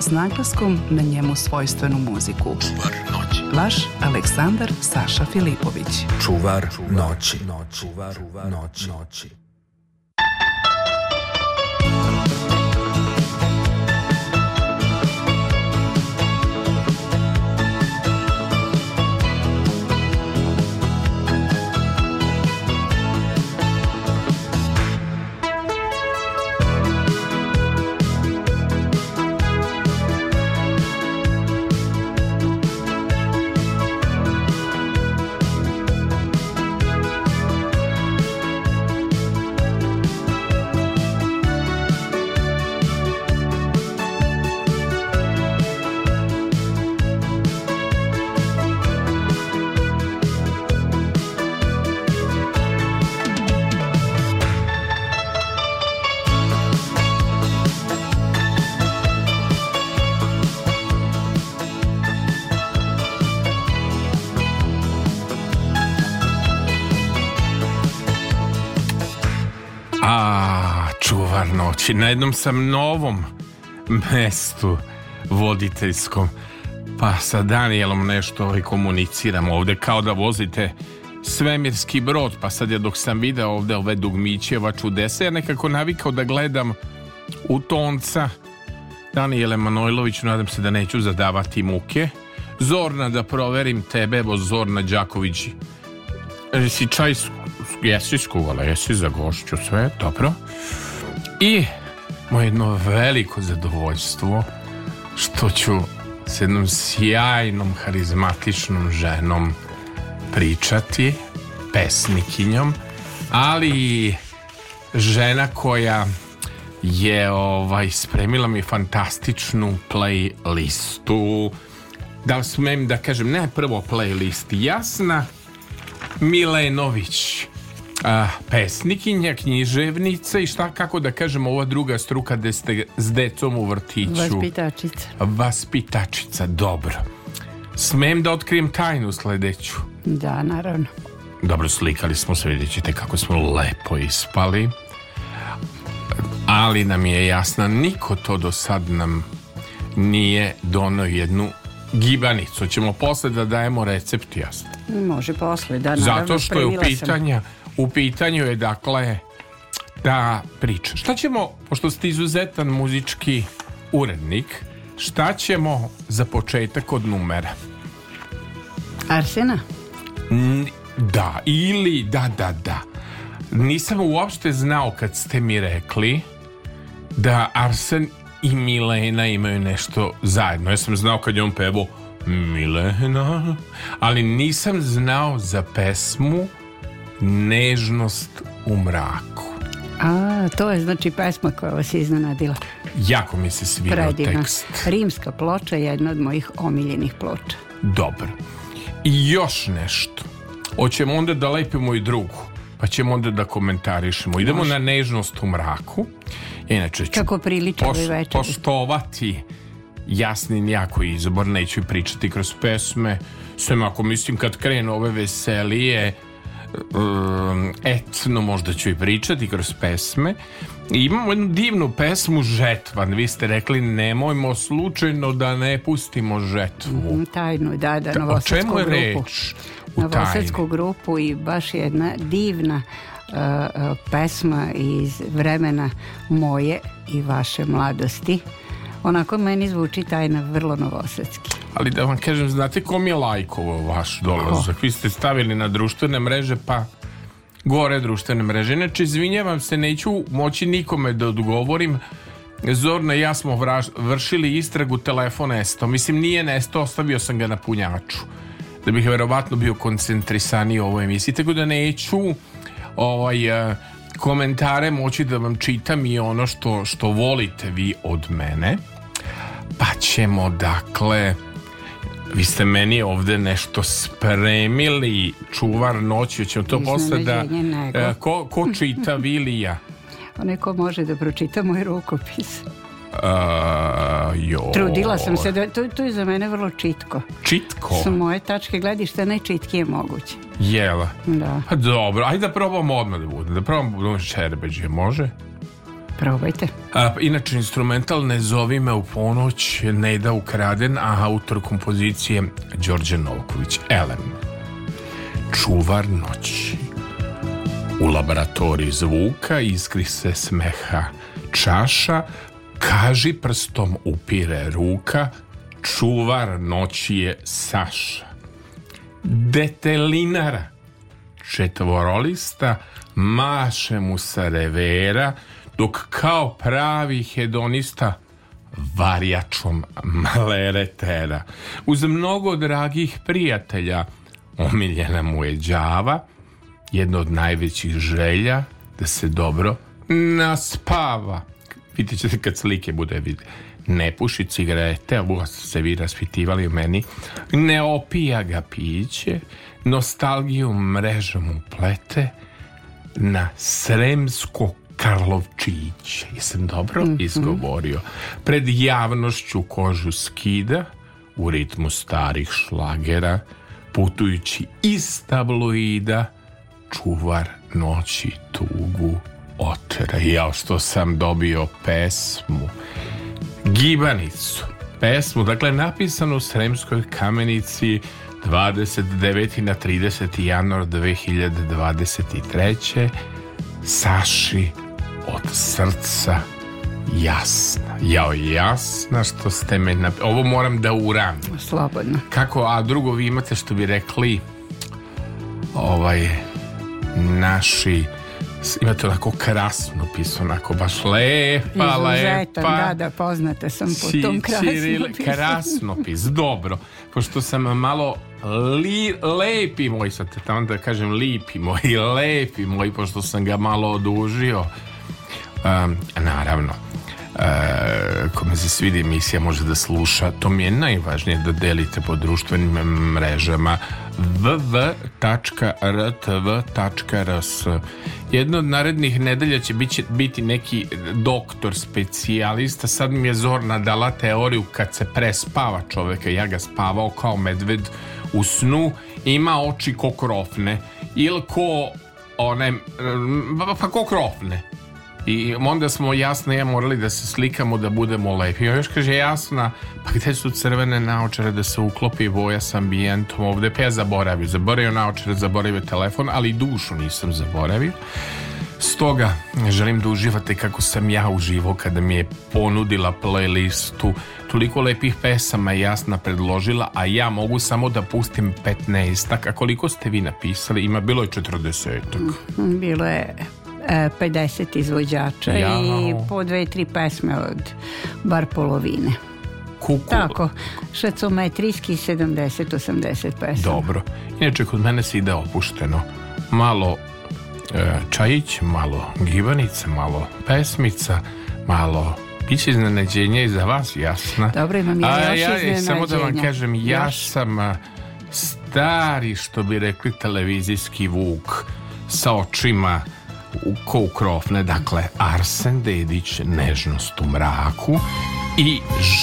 s naglaskom na njemu svojstvenu muziku. Čuvar noći. Vaš Aleksandar Saša Filipović. Čuvar noći. Čuvar noći. noći. Znači, na jednom sam novom mestu voditeljskom. Pa sa Danielom nešto i komuniciram ovde, kao da vozite svemirski brod. Pa sad ja dok sam video ovde ove dugmićeva čudesa, ja nekako navikao da gledam u tonca Danijele Manojlović, nadam se da neću zadavati muke. Zorna, da proverim tebe, evo Zorna Đaković. Jesi čaj, jesi skuvala, jesi za gošću, sve, dobro. I moje jedno veliko zadovoljstvo što ću s jednom sjajnom, harizmatičnom ženom pričati, pesnikinjom, ali žena koja je ovaj, spremila mi fantastičnu playlistu. Da li smem da kažem, ne prvo playlist Jasna Milenović a, pesnikinja, književnica i šta, kako da kažem, ova druga struka gde ste s decom u vrtiću. Vaspitačica. Vaspitačica, dobro. Smem da otkrijem tajnu sledeću. Da, naravno. Dobro, slikali smo se, vidjet ćete kako smo lepo ispali. Ali nam je jasna, niko to do sad nam nije dono jednu gibanicu. Ćemo posle da dajemo recept jasno. Može posle, da naravno. Zato što je u pitanja... Sam U pitanju je dakle ta priča. Šta ćemo, pošto ste izuzetan muzički urednik, šta ćemo za početak od numera? Arsena? Da, ili da, da, da. Nisam uopšte znao kad ste mi rekli da Arsen i Milena imaju nešto zajedno. Ja sam znao kad je on pevao Milena, ali nisam znao za pesmu Nežnost u mraku. A, to je znači pesma koja vas je iznenadila. Jako mi se svirao Predivna. tekst. Rimska ploča je jedna od mojih omiljenih ploča. Dobro. I još nešto. Hoćemo onda da lepimo i drugu. Pa ćemo onda da komentarišemo. Idemo Može. na nežnost u mraku. Inače ću Kako poš ovaj poštovati jasnin jako izbor. Neću pričati kroz pesme. Sve ako mislim kad krenu ove veselije Um, etno možda ću i pričati kroz pesme i imamo jednu divnu pesmu Žetvan, vi ste rekli nemojmo slučajno da ne pustimo žetvu mm, tajnu, da, da, o čemu je grupu. reč? Novosadsku grupu i baš jedna divna uh, uh, pesma iz vremena moje i vaše mladosti onako meni zvuči tajna vrlo novosadski ali da vam kažem, znate kom je lajkovo vaš dolazak? Oh. Vi ste stavili na društvene mreže, pa gore društvene mreže. Inače, izvinjavam se, neću moći nikome da odgovorim. Zorna i ja smo vraž, vršili istragu telefona Nesto. Mislim, nije Nesto, ostavio sam ga na punjaču. Da bih verovatno bio koncentrisaniji u ovoj emisiji. Tako da neću ovaj, eh, komentare moći da vam čitam i ono što, što volite vi od mene. Pa ćemo, dakle Vi ste meni ovde nešto spremili, čuvar noći, ćemo to posle da... E, ko, ko čita Vilija? Onaj ko može da pročita moj rukopis. A, jo. Trudila sam se, da, to, to je za mene vrlo čitko. Čitko? S moje tačke gledišta najčitkije moguće. Jela? Da. Pa dobro, ajde da probamo odmah da bude, da probamo da čerbeđe, može? Probajte. A, inače, instrumental Ne zovi me u ponoć, ne da Ukraden, a autor kompozicije Đorđe Novković, Elem. Čuvar noći. U laboratoriji zvuka iskri se smeha čaša, kaži prstom upire ruka, čuvar noći je Saša. Detelinara, četvorolista, maše mu sa revera, dok kao pravi hedonista varjačom maleretera. Uz mnogo dragih prijatelja omiljena mu je džava, jedna od najvećih želja da se dobro naspava. Vidjet ćete kad slike bude vidjeti. Ne puši cigarete, ovo ste se vi raspitivali u meni. Ne opija ga piće, nostalgiju mrežom uplete na sremsko Karlovčić. Jesam dobro mm -hmm. izgovorio. Pred javnošću kožu skida u ritmu starih šlagera, putujući iz tabloida, čuvar noći tugu otera. Jao što sam dobio pesmu. Gibanicu. Pesmu, dakle, napisanu u Sremskoj kamenici 29. na 30. januar 2023. Saši od srca jasna. Jao, jasna što ste me... Nap... Ovo moram da uram. Slobodno. Kako, a drugo vi imate što bi rekli ovaj naši imate onako krasno pisu, onako baš lepa, Izuzetan, lepa. da, da, poznate sam po Ci, tom krasno čiril, pis, dobro. Pošto sam malo li, lepi moj, sad tamo da kažem lipi moj, lepi moj, pošto sam ga malo odužio Um, naravno, Uh, kome se svidi emisija može da sluša, to mi je najvažnije da delite po društvenim mrežama www.rtv.rs Jedna od narednih nedelja će biti, biti neki doktor specijalista, sad mi je Zorna dala teoriju kad se prespava čoveka, ja ga spavao kao medved u snu, ima oči kokrofne ili ko one, pa kokrofne I onda smo jasno ja morali da se slikamo da budemo lepi. I još kaže jasna, pa gde su crvene naočare da se uklopi boja sa ambijentom ovde? Pa ja zaboravio, zaboravio naočare, zaboravio telefon, ali dušu nisam zaboravio. Stoga želim da uživate kako sam ja uživo kada mi je ponudila playlistu toliko lepih pesama jasna predložila, a ja mogu samo da pustim 15-ak, a koliko ste vi napisali? Ima bilo je 40 mm-hmm, Bilo je 50 e, izvođača Jao. i po dve, tri pesme od bar polovine. Kuku. Tako, šacometrijski 70-80 pesama. Dobro. Inače, kod mene se ide opušteno. Malo e, čajić, malo gibanica, malo pesmica, malo Biće će iznenađenje i za vas, jasna. Dobro, imam ja A, još ja, e, Samo da vam kažem, ja još. sam e, stari, što bi rekli, televizijski vuk sa očima ko ukrofne, dakle, Arsen Dedić, Nežnost u mraku i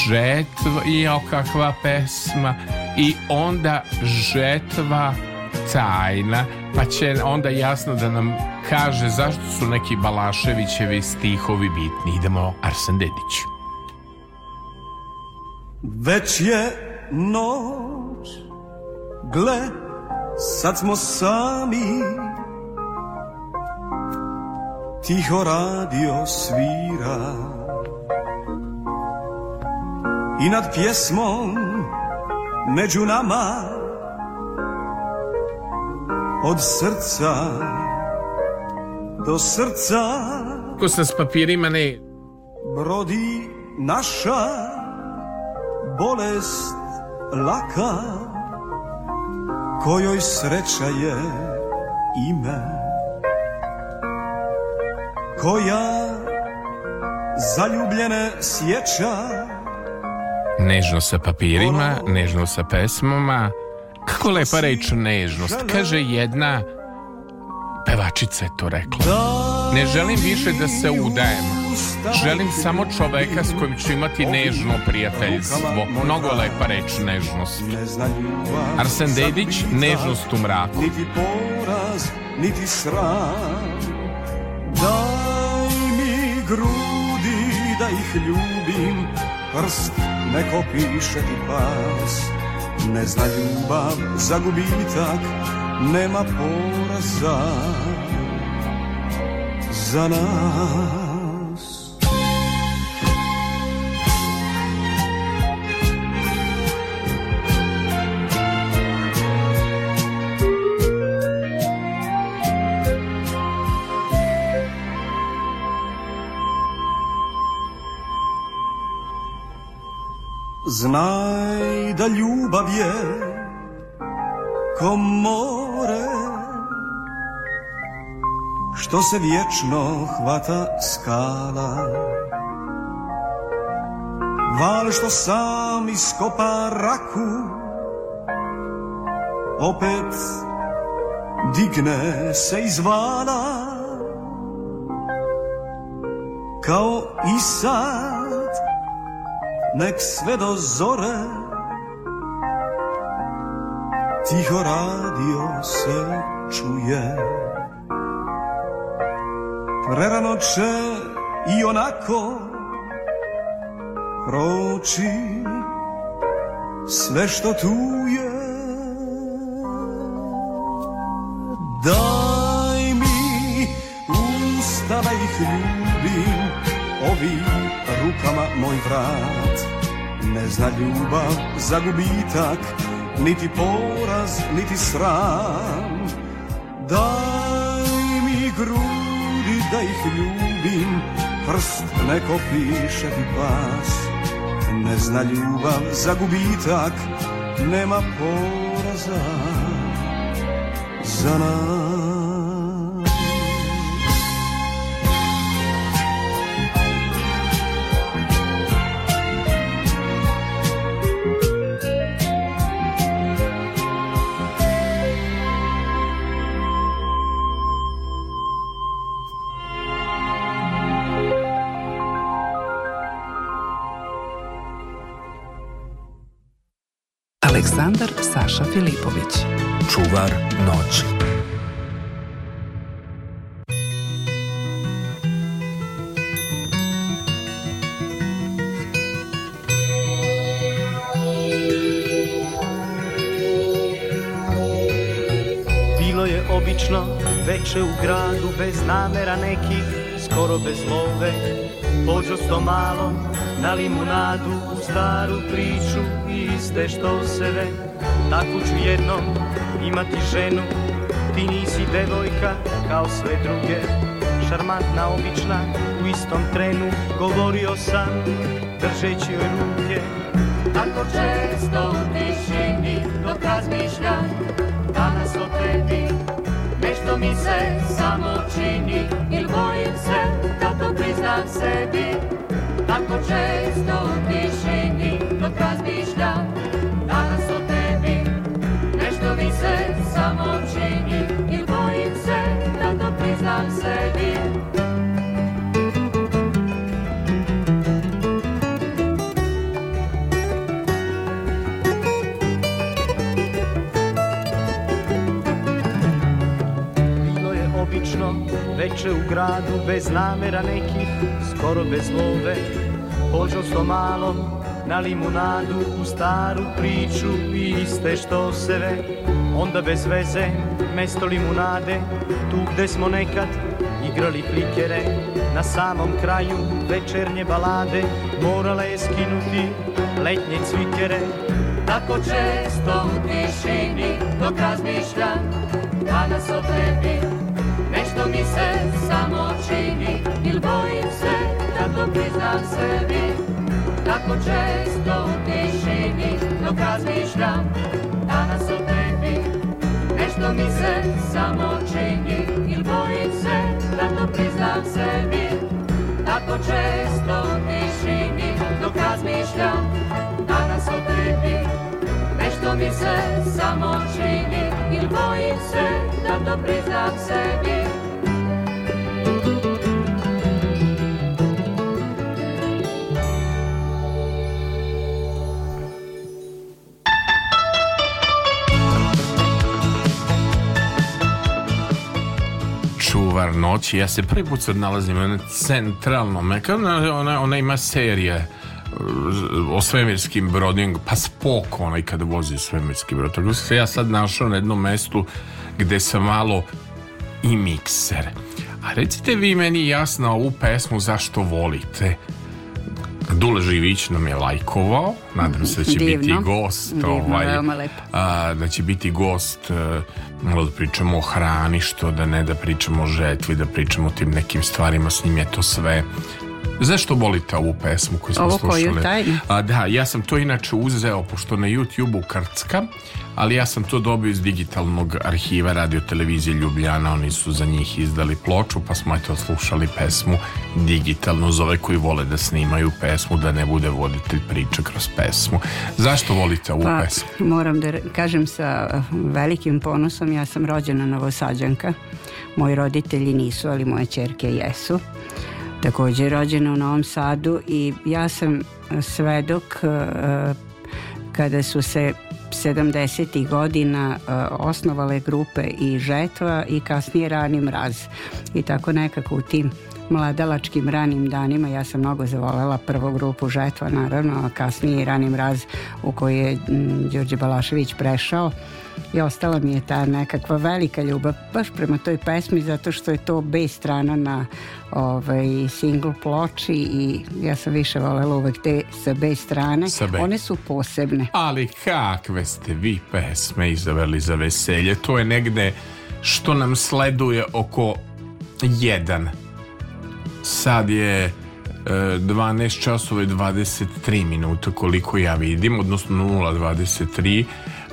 žetva, jao kakva pesma, i onda žetva tajna, pa će onda jasno da nam kaže zašto su neki Balaševićevi stihovi bitni. Idemo Arsen Dedić. Već je noć, gle, sad smo sami, tiho radio svira i nad pjesmom među nama od srca do srca ko sa s papirima ne brodi naša bolest laka kojoj sreća je ime koja zaljubljene sjeća Nežno sa papirima, nežno sa pesmama Kako lepa reč nežnost Kaže jedna pevačica je to rekla da Ne želim više da se udajem Želim samo čoveka s kojim ću imati nežno prijateljstvo Mnogo lepa reč nežnost Arsen Dedić, nežnost u mraku Niti poraz, niti sram Daj mi grudi da ih ljubim, prst neko piše ti pas. Ne zna ljubav za gubitak, nema poraza za nas. Znaj da ljubav je ko more Što se vječno hvata skala Val što sam iskopa raku Opet digne se iz vala Kao i nek sve do zore Tiho radio se čuje Prerano će i onako proći Sve što tu je ljubav za gubitak, niti poraz, niti sram. Daj mi grudi da ih ljubim, prst neko piše ti pas. Ne zna ljubav za gubitak, nema poraza za nas. Saša Filipović. Čuvar noći. Bilo je obično veče u gradu bez namera nekih, skoro bez love, pođosto malo na limunadu, u staru priču iste što se ve Takvu ću jednom imati ženu Ti nisi devojka kao sve druge Šarmantna, obična, u istom trenu Govorio sam, držeći joj ruke Tako često u tišini dok razmišljam Danas o tebi Nešto mi se samo čini Il bojim se da to priznam sebi Tako često u tišini se samo čini i bojim se da to priznam sebi. Bilo je obično veče u gradu bez namera nekih, skoro bez love, pođo so malom, na limunadu u staru priču iste što se ve Onda bez veze, mesto limunade Tu gde smo nekad igrali flikere Na samom kraju večernje balade Morala je skinuti letnje cvikere Tako često u tišini dok razmišljam Danas o tebi Nešto mi se samo čini Il bojim se da to priznam sebi Tako često u tišini dok razmišljam to mi se samo čini Il bojim se da to priznam sebi Tako često u tišini dok razmišljam Danas o tebi Nešto mi se samo čini Il bojim se da to priznam sebi noć ja se prvi put sad nalazim na centralnom, kao ona, ona, ona ima serije e, o svemirskim brodingu, pa spok onaj kad vozi svemirski brod. Tako se ja sad našao na jednom mestu gde sam malo i mikser. A recite vi meni jasno ovu pesmu zašto volite? Dule Živić nam je lajkovao, nadam se da će divno, biti gost. Divno, ovaj, veoma lepo. A, da će biti gost, e, a, da pričamo o hrani, što da ne, da pričamo o žetvi, da pričamo o tim nekim stvarima, s njim je to sve Zašto volite ovu pesmu koju smo Ovo slušali? Koju, taj? A, da, ja sam to inače uzeo, pošto na YouTube-u krcka, ali ja sam to dobio iz digitalnog arhiva radio televizije Ljubljana, oni su za njih izdali ploču, pa smo eto slušali pesmu digitalno za ove koji vole da snimaju pesmu, da ne bude voditelj priče kroz pesmu. Zašto volite ovu pa, pesmu? Moram da kažem sa eh, velikim ponosom, ja sam rođena novosađanka, moji roditelji nisu, ali moje čerke jesu također rođena u Novom Sadu i ja sam e, svedok e, kada su se 70. godina e, osnovale grupe i žetva i kasnije rani mraz i tako nekako u tim mladalačkim ranim danima ja sam mnogo zavolela prvu grupu žetva naravno a kasnije i ranim raz u koju je Đorđe Balašević prešao i ostala mi je ta nekakva velika ljubav baš prema toj pesmi zato što je to B strana na ovaj, single ploči i ja sam više volela uvek te sa B strane. Sa B. One su posebne. Ali kakve ste vi pesme izabrali za veselje? To je negde što nam sleduje oko jedan. Sad je 12 eh, časova i 23 minuta koliko ja vidim, odnosno 0.23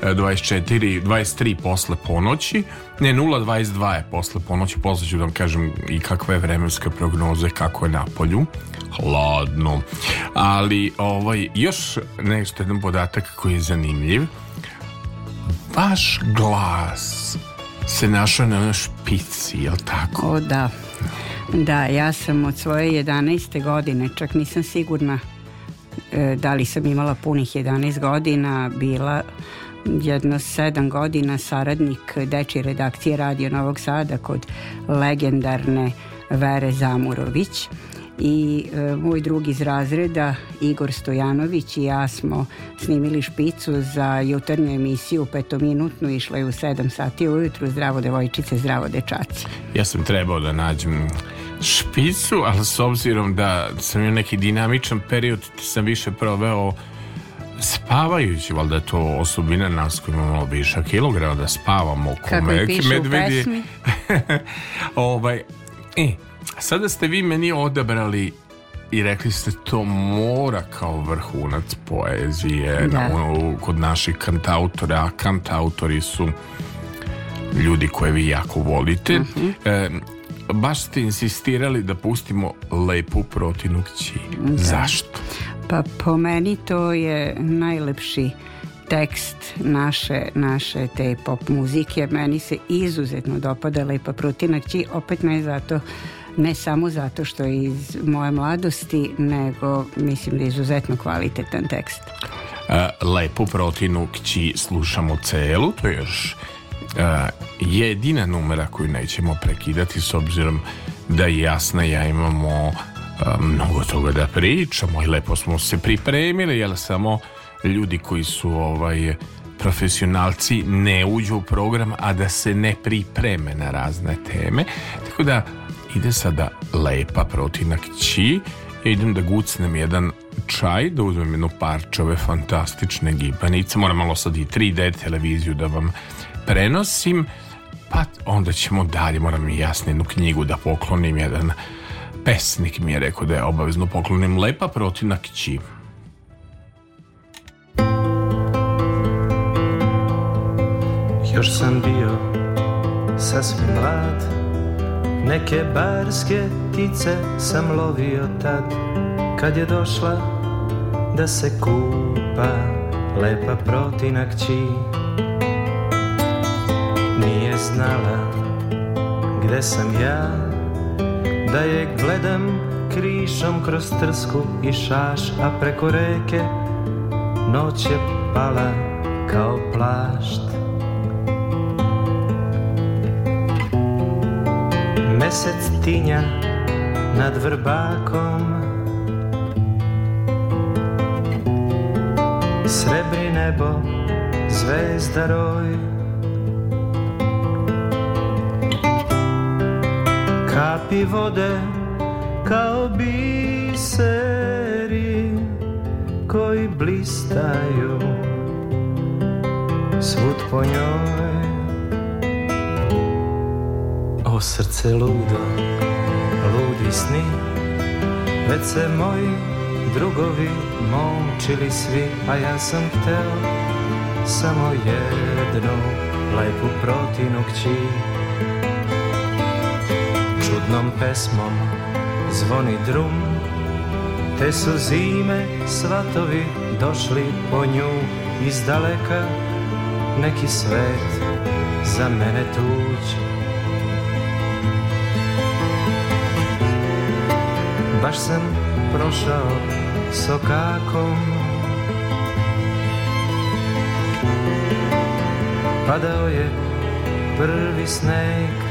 24, 23 posle ponoći, ne 0,22 je posle ponoći, posle ću da vam kažem i kakva je vremenska prognoza, kako je na polju, hladno. Ali ovaj, još nešto jedan podatak koji je zanimljiv, vaš glas se našao na špici, jel tako? O da, da, ja sam od svoje 11. godine, čak nisam sigurna e, da li sam imala punih 11 godina, bila jedno sedam godina saradnik deči redakcije Radio Novog Sada kod legendarne Vere Zamurović i e, moj drug iz razreda Igor Stojanović i ja smo snimili špicu za jutarnju emisiju petominutnu išla je u 7 sati ujutru zdravo devojčice, zdravo dečaci ja sam trebao da nađem špicu ali s obzirom da sam imao neki dinamičan period sam više proveo spavajući, valjda je to osobina nas koji imamo viša kilograma, da spavamo ko Kako mek, piše medvedi. U ovaj, e, sada ste vi meni odabrali i rekli ste to mora kao vrhunac poezije da. da. ono, kod naših kantautora, a kantautori su ljudi koje vi jako volite. Uh mhm. -huh. e, baš ste insistirali da pustimo lepu protinu kći. Da. Zašto? Pa po meni to je najlepši tekst naše, naše te pop muzike. Meni se izuzetno dopadala i Paprutina kći, opet ne zato ne samo zato što je iz moje mladosti, nego mislim da je izuzetno kvalitetan tekst. E, lepu protinu kći slušamo celu, to je još e, jedina numera koju nećemo prekidati s obzirom da je jasna ja imamo Pa, mnogo toga da pričamo i lepo smo se pripremili, jel samo ljudi koji su ovaj profesionalci ne uđu u program, a da se ne pripreme na razne teme. Tako da ide sada lepa protinak ći, ja idem da gucnem jedan čaj, da uzmem jednu parče ove fantastične gibanice, moram malo sad i 3D televiziju da vam prenosim, pa onda ćemo dalje, moram i jasno jednu knjigu da poklonim, jedan pesnik mi je rekao da je obavezno poklonim lepa protina kći. Još sam bio sasvim mlad Neke barske ptice sam lovio tad Kad je došla da se kupa Lepa protina kći Nije znala gde sam ja da je gledam krišom kroz trsku i šaš, a preko reke noć je pala kao plašt. Mesec tinja nad vrbakom Srebri nebo, zvezda roj kapi vode kao biseri koji blistaju svud po njoj O srce ludo, ludi sni Već se moji drugovi momčili svi A ja sam hteo samo jednu lepu protinu kći čudnom pesmom zvoni drum Te su zime svatovi došli po nju iz daleka Neki svet za mene tuđ Baš sam prošao sokakom Padao je prvi sneg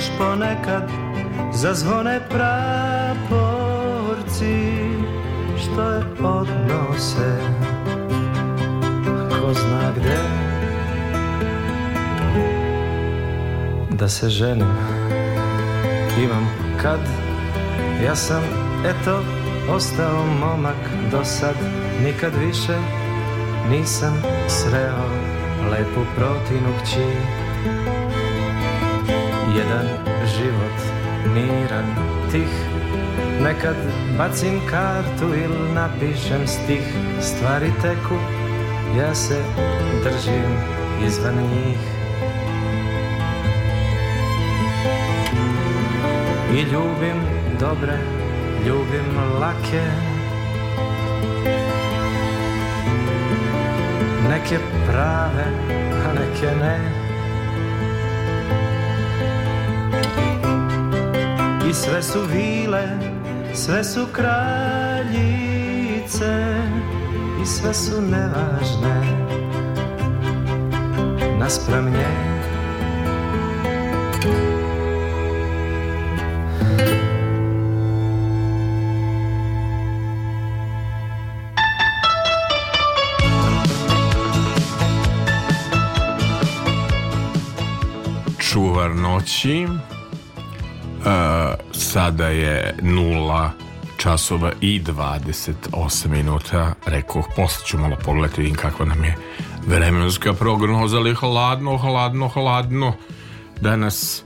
još ponekad zazvone praporci što je odnose ko zna gde da se ženim imam kad ja sam eto ostao momak do sad nikad više nisam sreo lepu protinu kći jedan život miran, tih Nekad bacim kartu il napišem stih Stvari teku, ja se držim izvan njih I ljubim dobre, ljubim lake Neke prave, a neke ne I sve su vile, sve su kraljice I sve su nevažne Naspram nje Čuvar noći Sada je 0 časova i 28 minuta. Rekoh, posle ću malo pogledati vidim kakva nam je vremenska prognoza, ali hladno, hladno, hladno. Danas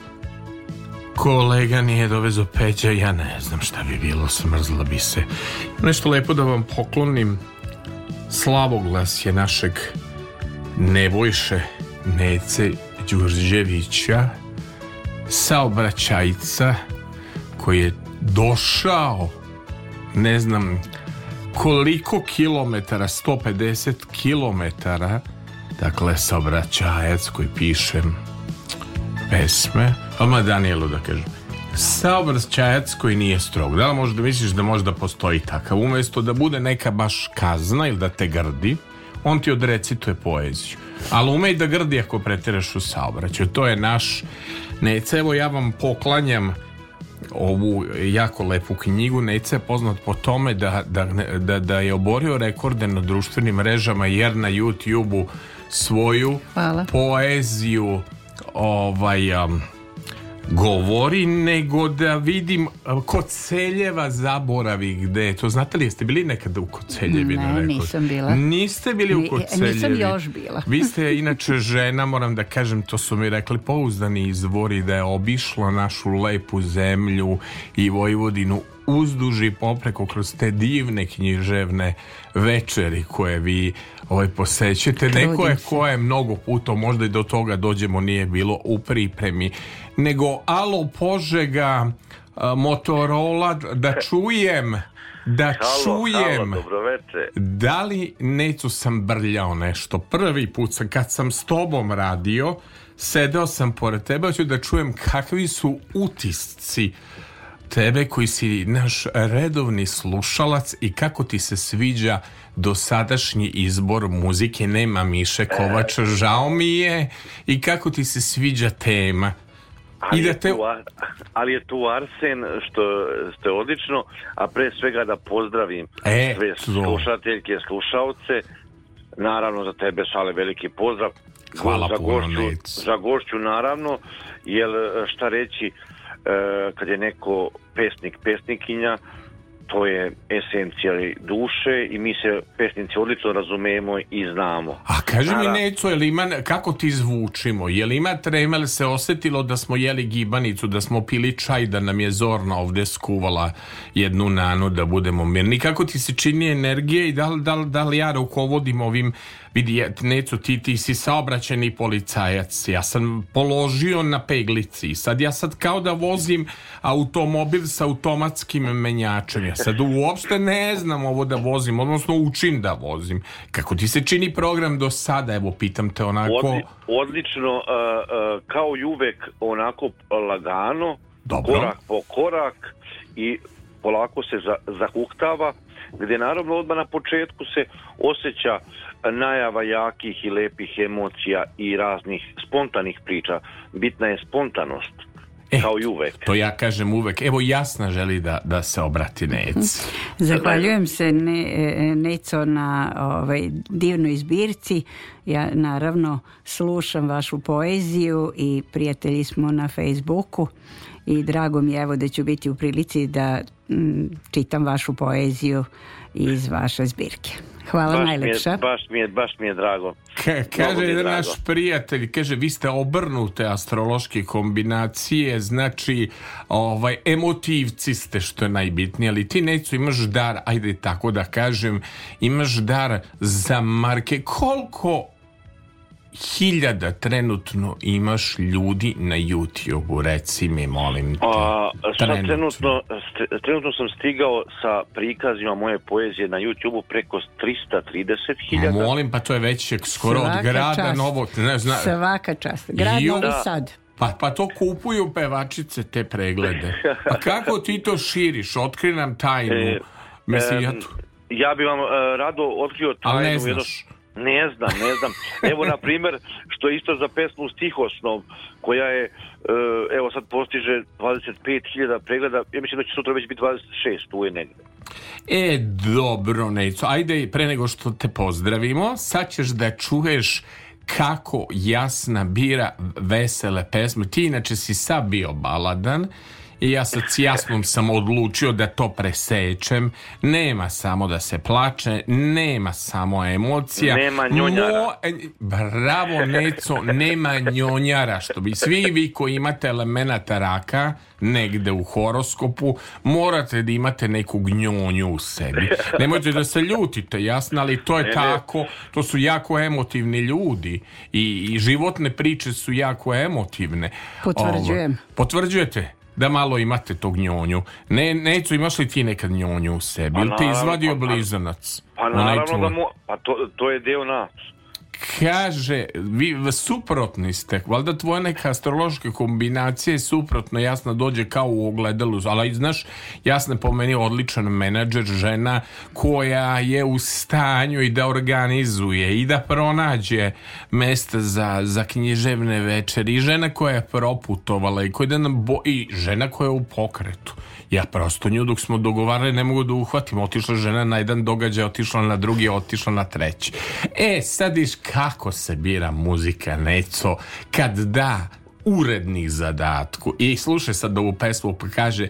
kolega nije dovezo peđa, ja ne znam šta bi bilo, smrzla bi se. Nešto lepo da vam poklonim. Slavoglas je našeg Nebojše Nece Đurđevića, saobraćajca, koji je došao ne znam koliko kilometara 150 kilometara dakle saobraćajac koji pišem pesme ama Danielu da kažem saobraćajac koji nije strog da li možda misliš da možda postoji takav umesto da bude neka baš kazna ili da te grdi on ti odrecituje poeziju ali ume i da grdi ako pretiraš u saobraćaju to je naš nec evo ja vam poklanjam ovu jako lepu knjigu. Nejca je poznat po tome da, da, da, da je oborio rekorde na društvenim mrežama jer na YouTube-u svoju Hvala. poeziju ovaj um, govori, nego da vidim Koceljeva zaboravi gde to. Znate li, jeste bili nekada u Koceljevi? Ne, na nisam bila. Niste bili Ni, u Koceljevi? Nisam još bila. Vi ste inače žena, moram da kažem, to su mi rekli pouzdani izvori da je obišla našu lepu zemlju i Vojvodinu uzduži popreko kroz te divne književne večeri koje vi ovaj, posećete. Neko je koje mnogo puta, možda i do toga dođemo, nije bilo u pripremi nego alo Požega Motorola da čujem da halo, čujem halo, dobro da li necu sam brljao nešto prvi put sam kad sam s tobom radio sedeo sam pored tebe hoću da čujem kakvi su utisci tebe koji si naš redovni slušalac i kako ti se sviđa dosadašnji izbor muzike nema Miše Kovača, e. žao mi je i kako ti se sviđa tema Ali, I da te... je tu, ali je tu Arsen, što, ste odlično, a pre svega da pozdravim e, sve slušateljke, slušalce. Naravno, za tebe šale veliki pozdrav. Hvala za puno, gošću, Za gošću, naravno, jer e, šta reći, e, kad je neko pesnik, pesnikinja, to je esencija duše i mi se pesnici odlično razumemo i znamo. A kaži Nara... mi Neco, je li ima, kako ti zvučimo? Je li ima trema, li se osetilo da smo jeli gibanicu, da smo pili čaj, da nam je Zorna ovde skuvala jednu nanu da budemo mirni? Kako ti se čini energije i da li, da li, da li ja rukovodim ovim vidi, necu, ti, ti si saobraćeni policajac, ja sam položio na peglici, sad ja sad kao da vozim automobil sa automatskim menjačem, ja sad uopšte ne znam ovo da vozim, odnosno učim da vozim. Kako ti se čini program do sada, evo, pitam te onako... Odlično, kao i uvek, onako lagano, Dobro. korak po korak i polako se zahuktava gde naravno odmah na početku se osjeća najava jakih i lepih emocija i raznih spontanih priča. Bitna je spontanost. E, kao i uvek. To ja kažem uvek. Evo jasna želi da, da se obrati Nec. Zahvaljujem se ne, e, Neco na ovaj, divnoj zbirci. Ja naravno slušam vašu poeziju i prijatelji smo na Facebooku i drago mi je evo da ću biti u prilici da m, mm, čitam vašu poeziju iz vaše zbirke. Hvala baš najlepša. Mi je, baš, mi je, baš mi je drago. Ka, kaže jedan naš prijatelj, kaže vi ste obrnute astrološke kombinacije, znači ovaj, emotivci ste što je najbitnije, ali ti necu imaš dar, ajde tako da kažem, imaš dar za marke. Koliko hiljada trenutno imaš ljudi na YouTube-u, reci mi, molim te. A, sad trenutno. Trenutno, st trenutno sam stigao sa prikazima moje poezije na YouTube-u preko 330.000. Molim, pa to je već skoro svaka od grada čast. Novog. Ne, znam. Svaka čast. Grad Ju... Novi da. Sad. Pa, pa to kupuju pevačice te preglede. Pa kako ti to širiš? Otkri nam tajnu. E, Mislim, e, ja, tu... ja bi vam uh, rado otkrio tajnu. Ali ne znaš. Jedno Ne znam, ne znam. Evo, na primjer, što je isto za pesmu Stihosnov, koja je, eh, evo sad postiže 25.000 pregleda, ja mislim da će sutra već biti 26, tu je negdje. E, dobro, Nejco, ajde pre nego što te pozdravimo, sad ćeš da čuješ kako jasna bira vesele pesme. Ti inače si sad bio baladan, i ja, sa, jasnom sam odlučio da to presečem. Nema samo da se plače, nema samo emocija. Nema njonjara. Mo, bravo, Neco, nema njonjara. Što bi svi vi koji imate elemenata raka, negde u horoskopu, morate da imate neku gnjonju u sebi. Nemojte da se ljutite, jasno, ali to je ne, tako, to su jako emotivni ljudi i, i životne priče su jako emotivne. Potvrđujem. Ovo, potvrđujete? da malo imate tog njonju. Ne, necu, imaš li ti nekad njonju u sebi? Pa, Ili ti izvadio pa, blizanac? Pa, naravno da mu, pa to, to je deo nas kaže, vi suprotni ste, valjda tvoja neka astrološka kombinacija je suprotno, jasna dođe kao u ogledalu, ali znaš, jasna po meni odličan menadžer, žena koja je u stanju i da organizuje i da pronađe mesta za, za književne večeri i žena koja je proputovala i, koja je da i žena koja je u pokretu ja prosto nju dok smo dogovarali ne mogu da uhvatim, otišla žena na jedan događaj, otišla na drugi, otišla na treći. E, sad iš kako se bira muzika, neco, kad da urednih zadatku. I slušaj sad ovu pesmu pa kaže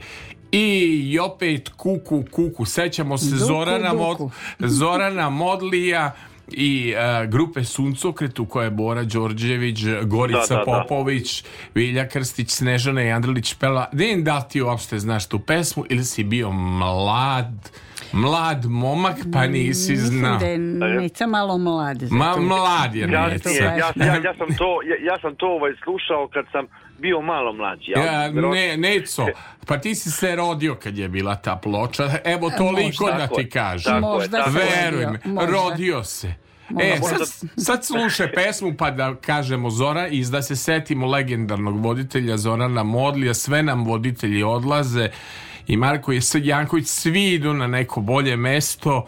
i opet kuku kuku sećamo se Duku, Zorana, Duku. Mod, Zorana Modlija i uh, grupe Suncokretu koja je Bora Đorđević, Gorica da, da, da. Popović, da. Vilja Krstić, Snežana Jandrlić pela. Ne im dati uopšte znaš tu pesmu ili si bio mlad mlad momak, pa nisi zna. Mislim da je Neca malo mlad. Ma, mlad je Neca. Ja, ja, ja, ja, sam to, ja, ja sam to ovaj, slušao kad sam bio malo mlađi. Ja, ne, Neco, pa ti si se rodio kad je bila ta ploča. Evo, toliko da možda, da ti kažem. Možda Veruj me, rodio se. Možda. E, sad, sad slušaj pesmu pa da kažemo Zora i da se setimo legendarnog voditelja Zorana Modlija, sve nam voditelji odlaze i Marko i Srg Janković svi idu na neko bolje mesto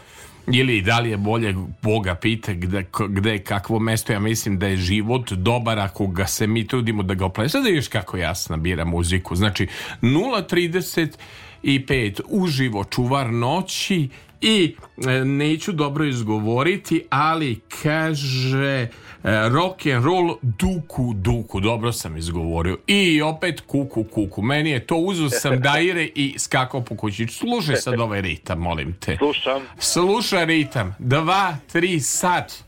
ili da li je bolje Boga pita gde, gde kakvo mesto ja mislim da je život dobar ako ga se mi trudimo da ga oplesa da vidiš kako jasna bira muziku znači 0.35 uživo čuvar noći i e, neću dobro izgovoriti, ali kaže e, rock and roll duku duku, dobro sam izgovorio. I opet kuku kuku. Meni je to uzu sam daire i skakao po kući. Slušaj sad ovaj ritam, molim te. Slušam. Slušaj ritam. 2 3 sad.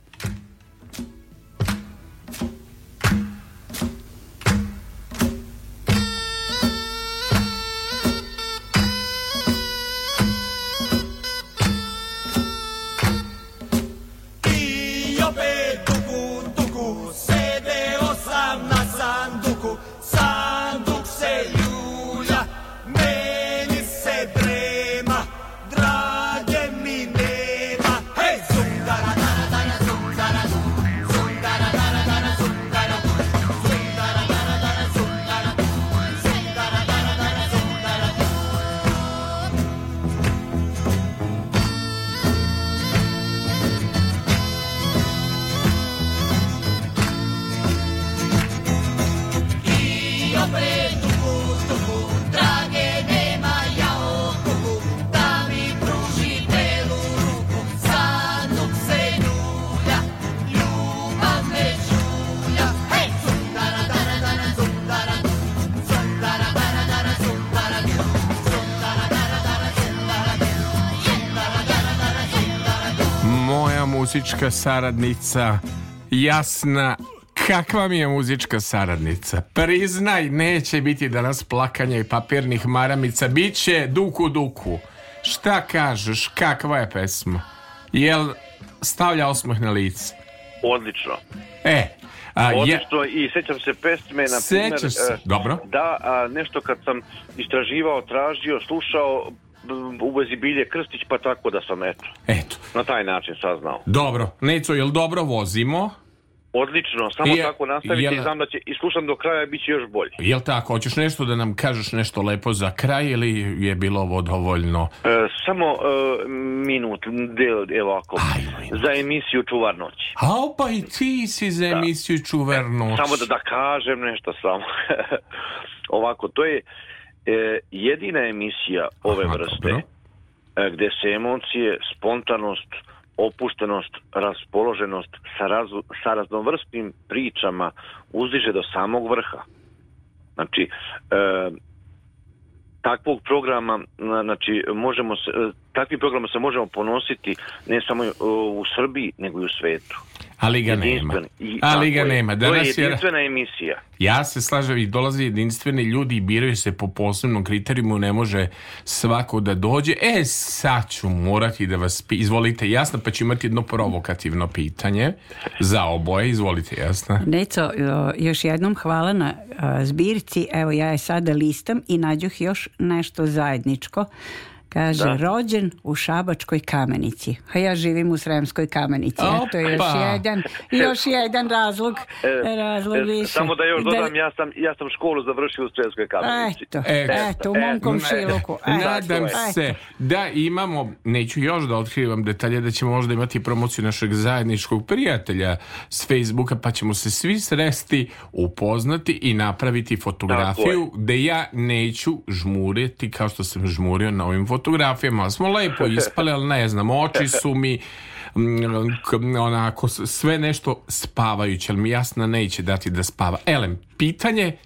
muzička saradnica Jasna Kakva mi je muzička saradnica Priznaj, neće biti danas plakanja i papirnih maramica Biće duku duku Šta kažeš, kakva je pesma Jel stavlja osmeh na lice Odlično E, a, Odlično je... i sećam se pesme na primjer, se. E, dobro. da a, nešto kad sam istraživao, tražio, slušao u vezi Bilje Krstić, pa tako da sam eto. Eto. Na taj način saznao. Dobro. Neco, jel dobro vozimo? Odlično, samo je, tako nastaviti jel... i znam da će, i slušam do kraja i bit će još bolje. Jel tako, hoćeš nešto da nam kažeš nešto lepo za kraj ili je bilo ovo dovoljno? E, samo e, minut, del, evo ako, za emisiju Čuvar noć. A opa i ti si za da. emisiju da. Čuvar e, noći. Samo da, da kažem nešto samo. Ovako, to je e, jedina emisija ove Aha, vrste dobro. E, gde se emocije, spontanost, opuštenost, raspoloženost sa, razu, sa raznovrstim pričama uzdiže do samog vrha. Znači, e, takvog programa, znači, možemo se, e, takvi programa se možemo ponositi ne samo e, u Srbiji, nego i u svetu ali ga nema. Ali ga nema. Danas to je jedinstvena je... emisija. Ja se slažem i dolaze jedinstveni ljudi i biraju se po posebnom kriterijumu, ne može svako da dođe. E, sad ću morati da vas... Izvolite, jasno, pa ću imati jedno provokativno pitanje za oboje. Izvolite, jasno. Neco, e, još jednom hvala na e, zbirci. Evo, ja je sada listam i nađuh još nešto zajedničko. Kaže, da. rođen u Šabačkoj kamenici. A ja živim u Sremskoj kamenici. Opa. je još jedan, još jedan razlog, e, e, razlog e, više. Samo da još da- dodam, da... ja, sam, ja sam školu završio u Sremskoj kamenici. Eto, eto, eto u mom komšiluku. Nadam se da imamo, neću još da otkrivam detalje, da ćemo možda imati promociju našeg zajedničkog prijatelja s Facebooka, pa ćemo se svi sresti, upoznati i napraviti fotografiju, da ja neću žmuriti kao što sam žmurio na ovim fotografijama fotografijama smo lepo ispali, ali ne znam, oči su mi onako sve nešto spavajuće, ali mi jasno neće dati da spava. Elem, pitanje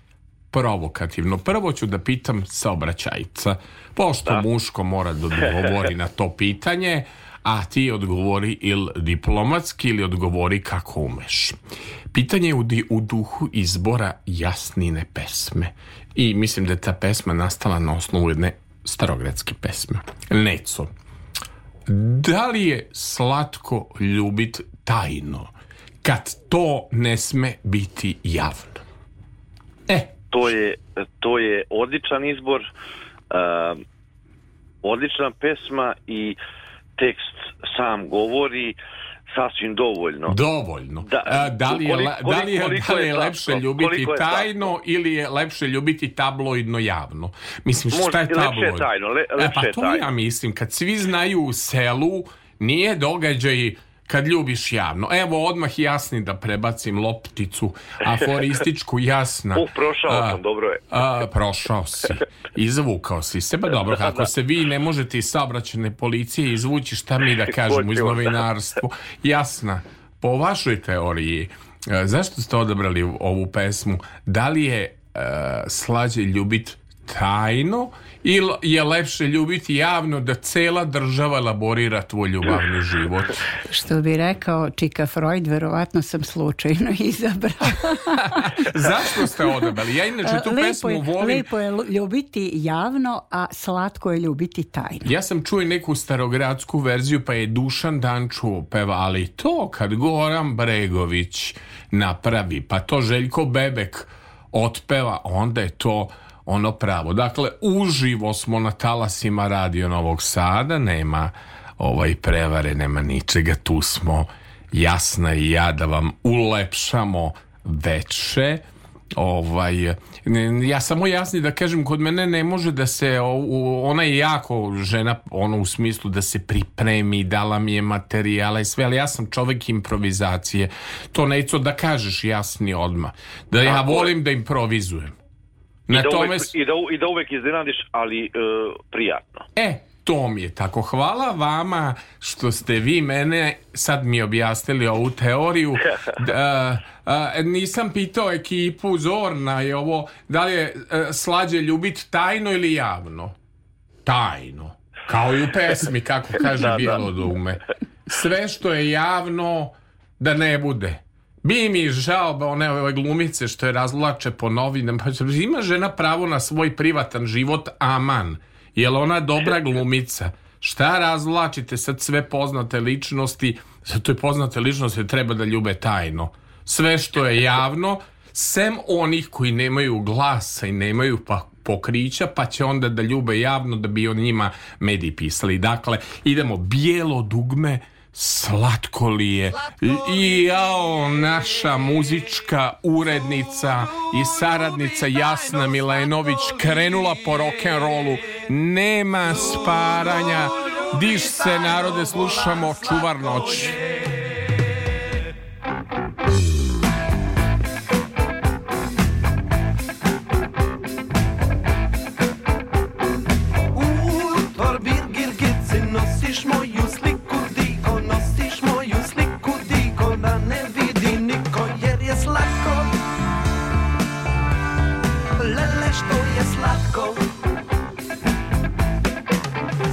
provokativno. Prvo ću da pitam saobraćajca. Pošto da. muško mora da odgovori na to pitanje, a ti odgovori ili diplomatski ili odgovori kako umeš. Pitanje je u, u duhu izbora jasnine pesme. I mislim da je ta pesma nastala na osnovu jedne starogradske pesme. Neco. Da li je slatko ljubit tajno kad to ne sme biti javno? E. To je, to je odličan izbor, uh, odlična pesma i tekst sam govori uh, sasvim dovoljno. Dovoljno. Da, e, A, da, da li je, koliko, da li je, da li je, je lepše ljubiti je tajno tako? ili je lepše ljubiti tabloidno javno? Mislim, Možda, šta je tabloidno? Lepše je tajno. Le, lepše e, pa to tajno. ja mislim, kad svi znaju u selu, nije događaj kad ljubiš javno. Evo, odmah jasni da prebacim lopticu aforističku jasna. Uh, prošao sam, dobro je. A, prošao si. Izvukao si seba, pa Dobro, da, ako da. se vi ne možete iz saobraćene policije izvući, šta mi da kažemo iz novinarstva. Jasna, po vašoj teoriji, e, zašto ste odabrali ovu pesmu? Da li je uh, slađe ljubit tajno I je lepše ljubiti javno da cela država laborira tvoj ljubavni život? Što bi rekao Čika Freud, verovatno sam slučajno izabrao. Zašto ste odabrali? Ja inače tu lepo pesmu je, volim. Lepo je ljubiti javno, a slatko je ljubiti tajno. Ja sam čuo neku starogradsku verziju, pa je Dušan Danču peva, ali to kad Goran Bregović napravi, pa to Željko Bebek otpeva, onda je to ono pravo. Dakle, uživo smo na talasima Radio Novog Sada, nema ovaj prevare, nema ničega, tu smo jasna i ja da vam ulepšamo veče ovaj ja samo jasni da kažem kod mene ne može da se ona je jako žena ono u smislu da se pripremi dala mi je materijala i sve ali ja sam čovjek improvizacije to neco da kažeš jasni odma da ja volim da improvizujem Na I, da tome... uvek, i, da, I da uvek iznenadiš, ali uh, prijatno. E, to mi je tako. Hvala vama što ste vi mene sad mi objasnili ovu teoriju. Da, uh, nisam pitao ekipu Zorna je ovo, da li je uh, slađe ljubit tajno ili javno? Tajno. Kao i u pesmi, kako kaže da, Bijelo da. Sve što je javno, da ne bude. Bi mi žao one ove glumice što je razlače po novinama. Pa ima žena pravo na svoj privatan život, aman. Jel ona dobra glumica? Šta razlačite sad sve poznate ličnosti? Zato je poznate ličnosti da treba da ljube tajno. Sve što je javno, sem onih koji nemaju glasa i nemaju pa pokrića, pa će onda da ljube javno da bi o njima mediji pisali. Dakle, idemo bijelo dugme slatko li je i jao naša muzička urednica i saradnica Jasna Milenović krenula po rock'n'rollu nema sparanja diš se narode slušamo čuvar noći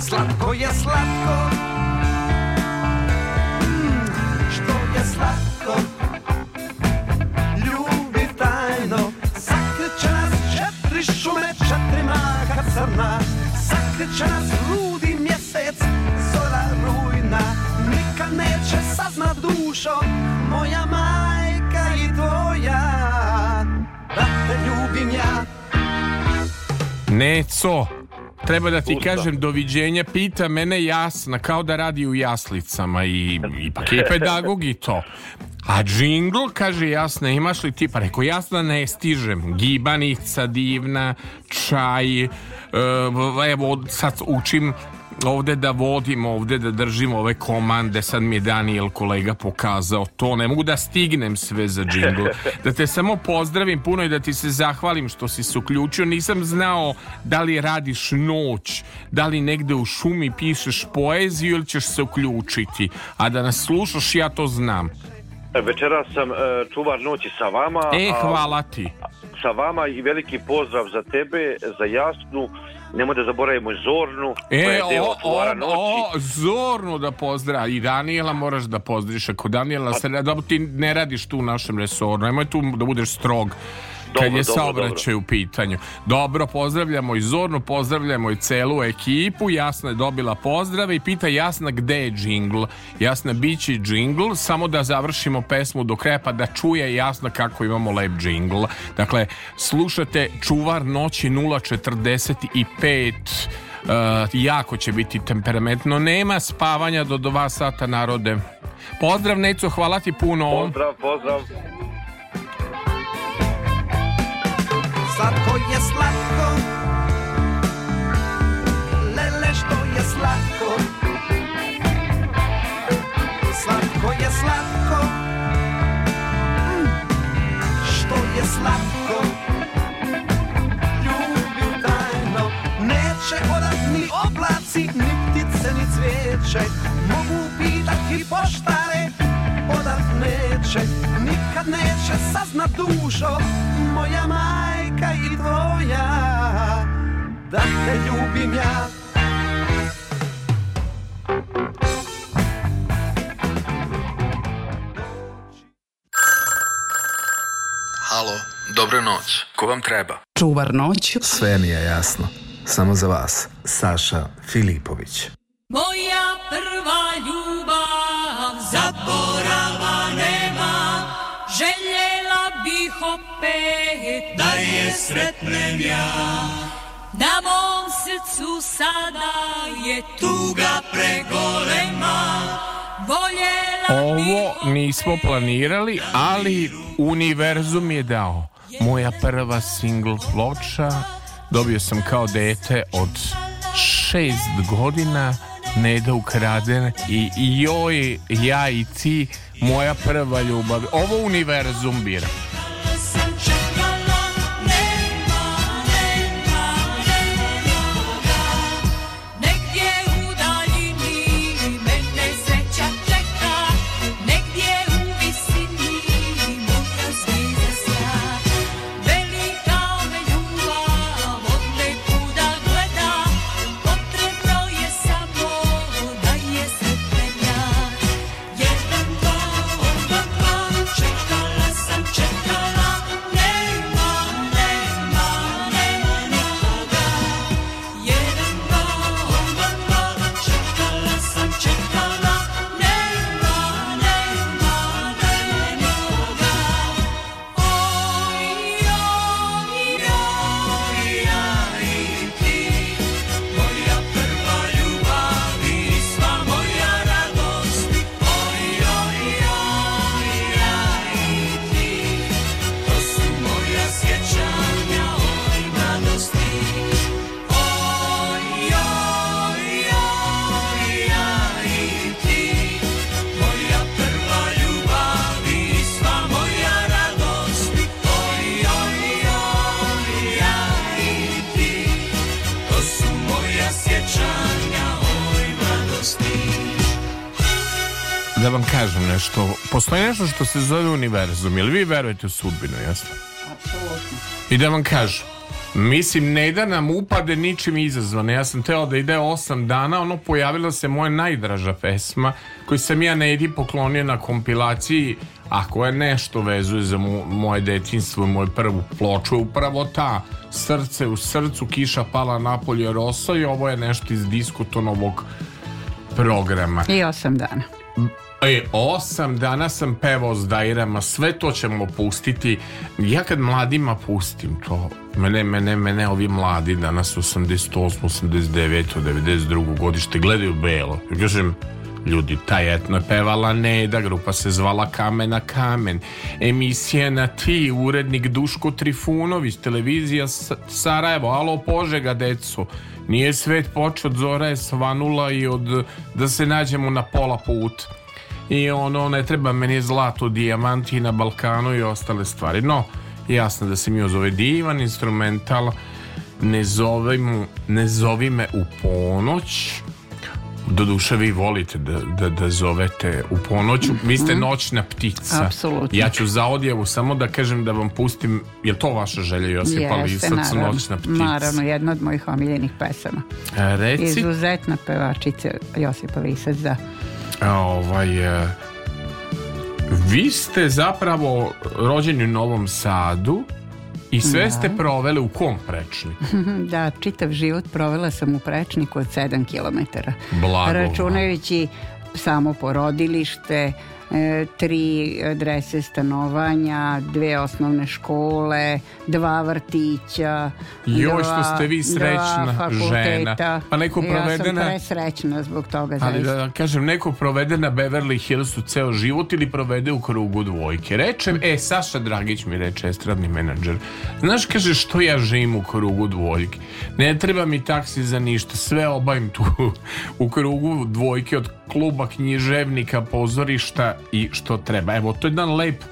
Slatko je slatko mm, Što je slatko Ljubi tajno Sakriće nas četiri šume Četiri mraka crna Sakriće nas ludi mjesec Zora rujna Nikad neće saznat dušo Moja majka i tvoja Da te ljubim ja Neco Treba da ti Usta. kažem, doviđenja pita mene jasna, kao da radi u jaslicama i ipak je pedagog i to. A džingl, kaže jasna, imaš li ti? Pa reko, jasna da ne stižem. Gibanica divna, čaj, e, evo sad učim ovde da vodim, ovde da držim ove komande, sad mi je Daniel kolega pokazao to, ne mogu da stignem sve za džingl. Da te samo pozdravim puno i da ti se zahvalim što si se uključio, nisam znao da li radiš noć, da li negde u šumi pišeš poeziju ili ćeš se uključiti, a da nas slušaš ja to znam. E, večeras sam e, čuvar noći sa vama. E, hvala ti. A, sa vama i veliki pozdrav za tebe, za Jasnu nemoj da zaboravimo Zornu, e, koja je deo o, o, O, Zornu da pozdra. I Daniela moraš da pozdraviš. Ako Daniela, se, da ti ne radiš tu u našem resoru, nemoj tu da budeš strog. Dobro, kad je dobro, saobraćaj dobro. u pitanju. Dobro, pozdravljamo i Zornu, pozdravljamo i celu ekipu. Jasna je dobila pozdrave i pita Jasna gde je džingl. Jasna, bit će džingl, samo da završimo pesmu do kraja pa da čuje Jasna kako imamo lep džingl. Dakle, slušate Čuvar noći 045 Uh, e, jako će biti temperamentno nema spavanja do 2 sata narode pozdrav Neco, hvala ti puno pozdrav, pozdrav je slatko Ljubi tajno Neće odat ni oblaci Ni ptice ni cvijeće Mogu pitat i poštare Odat neće Nikad neće saznat dušo Moja majka i tvoja Da te ljubim ja Dobra noć, ko vam treba? Čuvar noć. Sve mi je jasno. Samo za vas, Saša Filipović. Moja prva ljubav zaborava nema, željela bih opet da je sretnem ja. Na mom srcu sada je tuga pregolema, voljela Ovo nismo planirali, ali da univerzum je dao moja prva single ploča dobio sam kao dete od šest godina Neda ukraden i joj, ja i ti moja prva ljubav ovo univerzum biram postoji nešto što se zove univerzum. Ili vi verujete u sudbinu, jasno? Apsolutno. I da vam kažem, Mislim, ne da nam upade ničim izazvane. Ja sam teo da ide osam dana, ono pojavila se moja najdraža pesma, koju sam ja Nedi poklonio na kompilaciji, a koja nešto vezuje za moje detinstvo i moju prvu ploču, je upravo ta. Srce u srcu, kiša pala napolje rosa i ovo je nešto iz diskutonovog programa. I osam dana. E, osam dana sam pevao s dajrama, sve to ćemo pustiti. Ja kad mladima pustim to, mene, mene, mene ovi mladi danas 88, 89, 92 godište gledaju belo. Ja kažem, ljudi, taj etno je pevala Neda, grupa se zvala Kamena kamen. Emisija na ti, urednik Duško Trifunović, televizija Sarajevo, alo Požega, deco. Nije svet počeo, zora je svanula i od, da se nađemo na pola puta i ono ne treba meni zlato, dijamanti na Balkanu i ostale stvari. No, jasno da se mi ozove ovaj divan instrumental, ne, zovim, ne zovi me u ponoć, Doduše vi volite da, da, da zovete u ponoć, mhm. vi ste noćna ptica. Apsolutno. Ja ću za odjavu samo da kažem da vam pustim, je to vaša želja Josipa Lisac, noćna ptica? Naravno, jedna od mojih omiljenih pesama. Reci. Izuzetna pevačica Josipa Lisac, da ovaj, e, vi ste zapravo rođeni u Novom Sadu i sve da. ste provele u kom prečniku? da, čitav život provela sam u prečniku od 7 km. Blago. Računajući samo porodilište, E, tri adrese stanovanja, dve osnovne škole, dva vrtića, Joj, što ste vi srećna žena. Pa neko provedena... Ja sam presrećna zbog toga. Ali da zaista. da kažem, neko provedena na Beverly Hillsu ceo život ili provede u krugu dvojke. Rečem, e, Saša Dragić mi reče, estradni menadžer. Znaš, kaže, što ja živim u krugu dvojke? Ne treba mi taksi za ništa, sve obavim tu u krugu dvojke od kluba književnika, pozorišta i što treba. Evo, to je jedan lep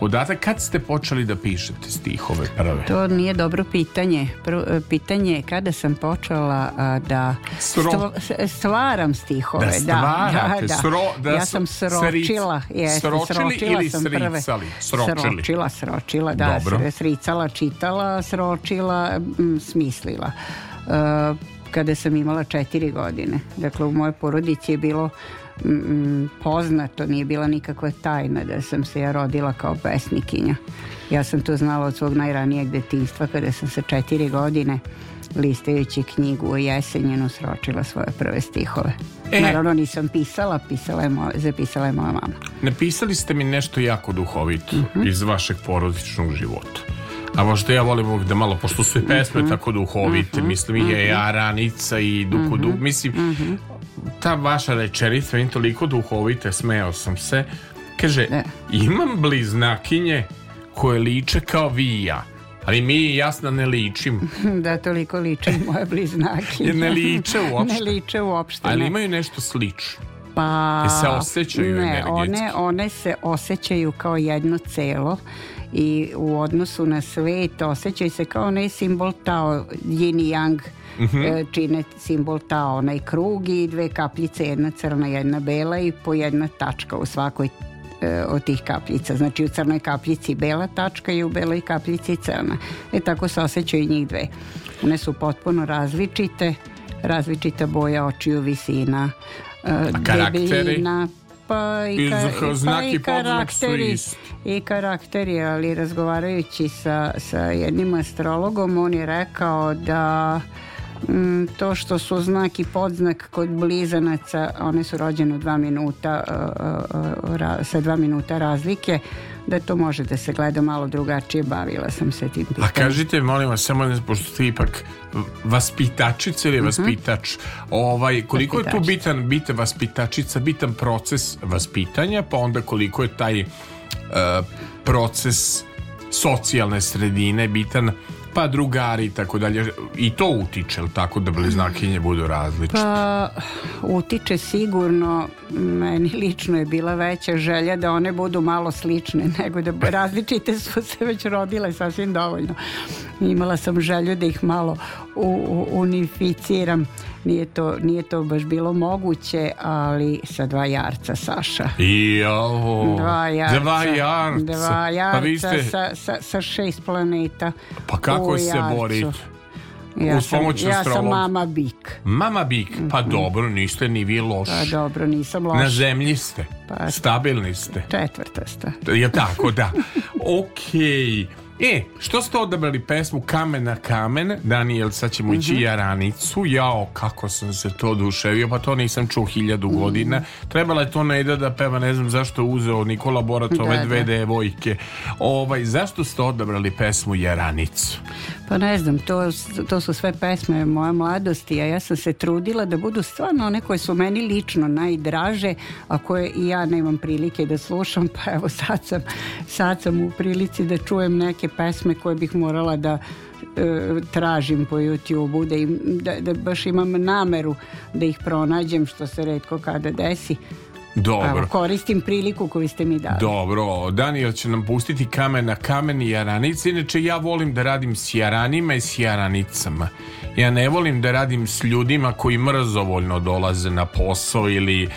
podatak. Kad ste počeli da pišete stihove prve? To nije dobro pitanje. Prvo, e, pitanje je kada sam počela a, da Sro... stvaram stihove. Da, da stvarate, da, da, sro, da Ja sam sročila. Jes, sročili sročila ili sam sricali? Sročili. Sročila, sročila, da. Dobro. Sricala, čitala, sročila, m, smislila. Uh, kada sam imala četiri godine. Dakle, u mojoj porodici je bilo mm, poznato, nije bila nikakva tajna da sam se ja rodila kao pesnikinja. Ja sam to znala od svog najranijeg detinstva kada sam sa četiri godine listajući knjigu o jesenjenu sročila svoje prve stihove. E, Naravno nisam pisala, pisala je moja, zapisala je moja mama. Napisali ste mi nešto jako duhovito mm -hmm. iz vašeg porodičnog života. A možda ja volim da malo, pošto su i pesme mm -hmm. tako duhovite, mm -hmm. mislim i mhm. Jaranica i Duku Dug, mhm. mislim, mhm ta vaša rečenica meni toliko duhovite, smeo sam se. Kaže, ne. imam bliznakinje koje liče kao vi i ja. Ali mi jasno ne ličim. da, toliko liče moje bliznakinje. ne liče uopšte. ne liče uopšte. Ali ne. imaju nešto slično. Pa... I e, se osjećaju ne, one, one se osjećaju kao jedno celo i u odnosu na svet osjećaju se kao onaj simbol Tao, yin i yang uh čine simbol ta onaj krug i dve kapljice, jedna crna, jedna bela i po jedna tačka u svakoj e, od tih kapljica. Znači u crnoj kapljici bela tačka i u beloj kapljici crna. E tako se osjećaju njih dve. One su potpuno različite, različita boja očiju, visina, e, debljina, pa i, ka, pa i karakteri i karakteri, ali razgovarajući sa, sa jednim astrologom on je rekao da Mm, to što su znak i podznak kod blizanaca, one su rođene dva minuta, e, e, e, sa dva minuta razlike, da to može da se gleda malo drugačije, bavila sam se tim pitanjem. A kažite, molim vas, samo ne, pošto ste ipak vaspitačica ili mhm. vaspitač, ovaj, koliko vaspitačica. je tu bitan, bitan vaspitačica, bitan proces vaspitanja, pa onda koliko je taj uh, proces socijalne sredine bitan pa drugari i tako dalje. I to utiče, tako da bliznakinje budu različite? Pa, utiče sigurno meni lično je bila veća želja da one budu malo slične nego da različite su se već rodile sasvim dovoljno. Imala sam želju da ih malo u, u, unificiram. Nije to, nije to baš bilo moguće, ali sa dva jarca, Saša. I ovo... Dva jarca. Dva jarca. Dva pa jarca pa ste... sa, sa, sa šest planeta. Pa kako se boriti ja uz pomoć sam, Ja sam mama Bik. Mama Bik, pa mm -hmm. dobro, niste ni vi loši. Pa dobro, nisam loš. Na zemlji ste, pa, stabilni ste. Četvrta ste. Je tako, da. Okej. Okay. E, što ste odabrali pesmu Kamen na kamen, Daniel, sad ćemo mm -hmm. Jaranicu, jao, kako sam se to oduševio, pa to nisam čuo hiljadu mm -hmm. godina, mhm. trebala je to Nejda da peva, ne znam zašto uzeo Nikola Borat ove da, dve da. devojke, ovaj, zašto ste odabrali pesmu Jaranicu? Pa ne znam, to, to su sve pesme moje mladosti, a ja sam se trudila da budu stvarno one koje su meni lično najdraže, a koje i ja nemam prilike da slušam, pa evo sad sam, sad sam u prilici da čujem neke pesme koje bih morala da e, tražim po YouTube-u da, im, da, da baš imam nameru da ih pronađem što se redko kada desi Dobro. Evo, koristim priliku koju ste mi dali. Dobro, Daniel će nam pustiti kamen na kamen i jaranice. Inače, ja volim da radim s jaranima i s jaranicama. Ja ne volim da radim s ljudima koji mrzovoljno dolaze na posao ili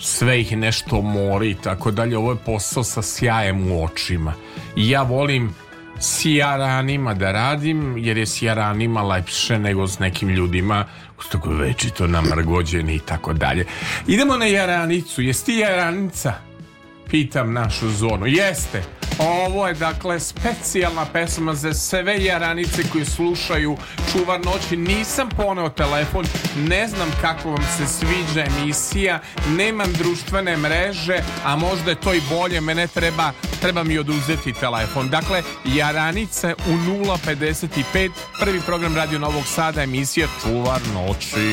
sve ih nešto mori i tako dalje. Ovo je posao sa sjajem u očima. I ja volim s jaranima da radim jer je s jaranima lepše nego s nekim ljudima tako večito namrgođeni i tako dalje. Idemo na Jaranicu. Jesi ti Jaranica? pitam našu zonu. Jeste, ovo je dakle specijalna pesma za sve jaranice koji slušaju Čuvar noći. Nisam poneo telefon, ne znam kako vam se sviđa emisija, nemam društvene mreže, a možda je to i bolje, mene treba, treba mi oduzeti telefon. Dakle, jaranice u 055, prvi program Radio Novog Sada, emisija Čuvar noći.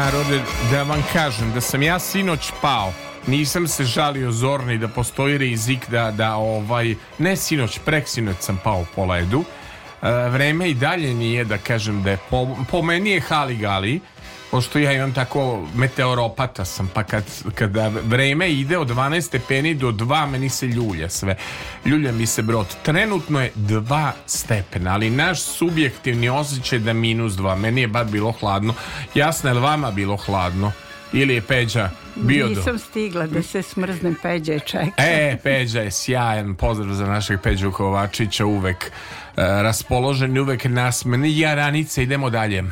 narode, da vam kažem da sam ja sinoć pao. Nisam se žalio zorni da postoji rizik da, da ovaj, ne sinoć, preksinoć sam pao po ledu. E, vreme i dalje nije da kažem da je po, po meni je haligali pošto ja imam tako meteoropata sam, pa kad, kada vreme ide od 12 stepeni do 2, meni se ljulja sve. Ljulja mi se brod. Trenutno je 2 stepena, ali naš subjektivni osjećaj da minus 2. Meni je bar bilo hladno. Jasno je li vama bilo hladno? Ili je Peđa bio Nisam stigla da se smrznem Peđa je čekam. E, Peđa je sjajan. Pozdrav za našeg Peđu Kovačića uvek uh, raspoložen, uvek nasmen. Ja ranica, idemo dalje.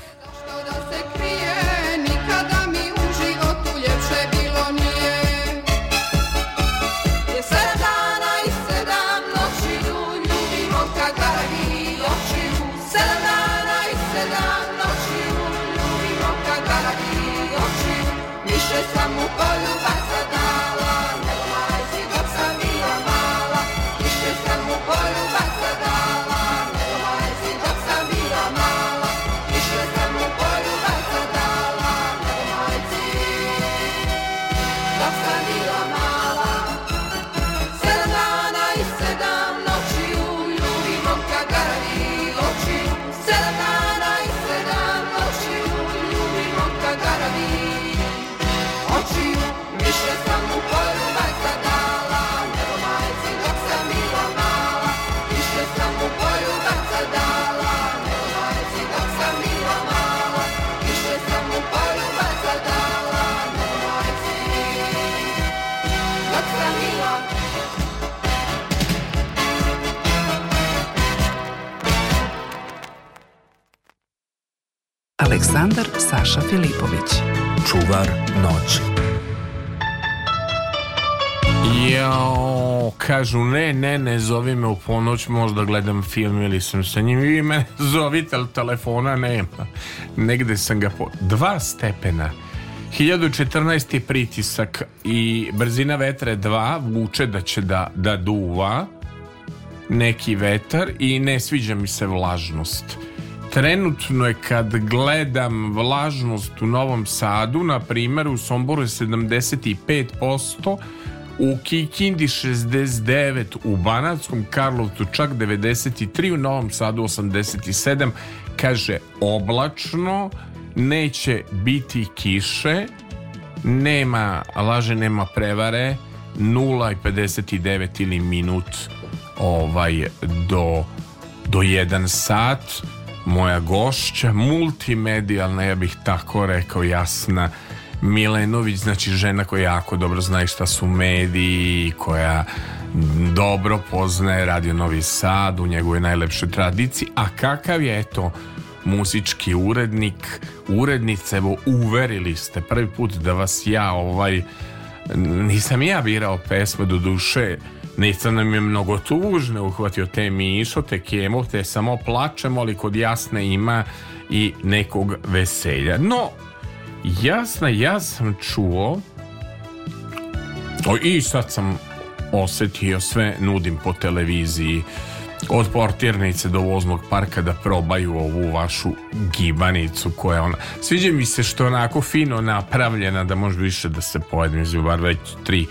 Aleksandar Saša Filipović. Čuvar noći. Jao, kažu ne, ne, ne, zovi me u ponoć, možda gledam film ili sam sa njim i me zovite, ali telefona nema. Negde sam ga po... Dva stepena. 1014. pritisak i brzina vetra je 2, vuče da će da, da duva neki vetar i ne sviđa mi se vlažnost. Trenutno je kad gledam vlažnost u Novom Sadu, na primer u Somboru je 75%, u Kikindi 69, u Banatskom Karlovcu čak 93, u Novom Sadu 87, kaže oblačno, neće biti kiše, nema laže, nema prevare, 0,59 ili minut ovaj, do, do 1 sat, moja gošća, multimedijalna, ja bih tako rekao, jasna Milenović, znači žena koja jako dobro zna šta su mediji, koja dobro poznaje Radio Novi Sad u njegovoj najlepšoj tradiciji, a kakav je to muzički urednik, urednice, evo uverili ste prvi put da vas ja ovaj, nisam ja birao pesme do duše, Nica nam je mnogo tužne uhvatio te mišo, te kemo, te samo plačemo, ali kod jasne ima i nekog veselja. No, jasna, ja sam čuo o, i sad sam osetio sve nudim po televiziji od portirnice do voznog parka da probaju ovu vašu gibanicu koja ona... Sviđa mi se što je onako fino napravljena da može više da se pojedem iz bar već tri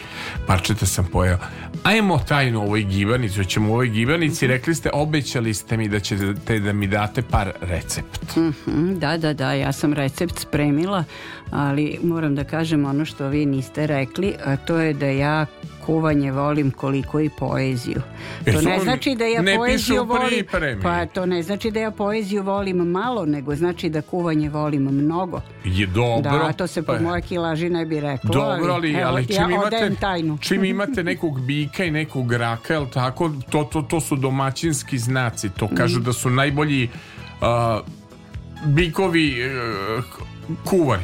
parčeta sam pojeo. Ajmo tajno ovoj gibanici, hoćemo ovoj gibanici, rekli ste, obećali ste mi da ćete da mi date par recept. Mm da, da, da, ja sam recept spremila, ali moram da kažem ono što vi niste rekli, a to je da ja kuvanje volim koliko i poeziju. to ne znači da ja poeziju volim, pa to ne znači da ja poeziju volim malo, nego znači da kuvanje volim mnogo. Je dobro. Da, to se po pa, moje kilaži ne bi rekla. Dobro, ali, ali, evo, čim, ja imate, tajnu. čim imate nekog bika i nekog raka, jel tako, to, to, to su domaćinski znaci, to kažu da su najbolji uh, bikovi uh, kuvari.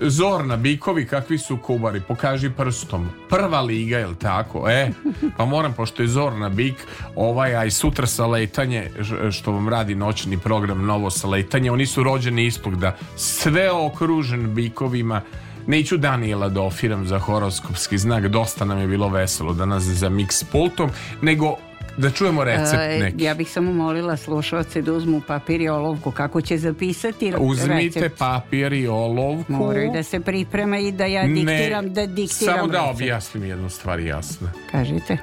Zorna, bikovi kakvi su kubari, pokaži prstom. Prva liga, jel tako? E, pa moram, pošto je Zorna bik, ovaj, aj sutra sa letanje, što vam radi noćni program Novo sa letanje, oni su rođeni istog da sve okružen bikovima, Neću Daniela da ofiram za horoskopski znak, dosta nam je bilo veselo danas za mix pultom, nego Da čujemo recept e, neki. Ja bih samo molila slušalce da uzmu papir i olovku. Kako će zapisati recept? Uzmite papir i olovku. Moraju da se priprema i da ja diktiram, ne, da diktiram Samo da objasnim jednu stvar jasno. Kažite.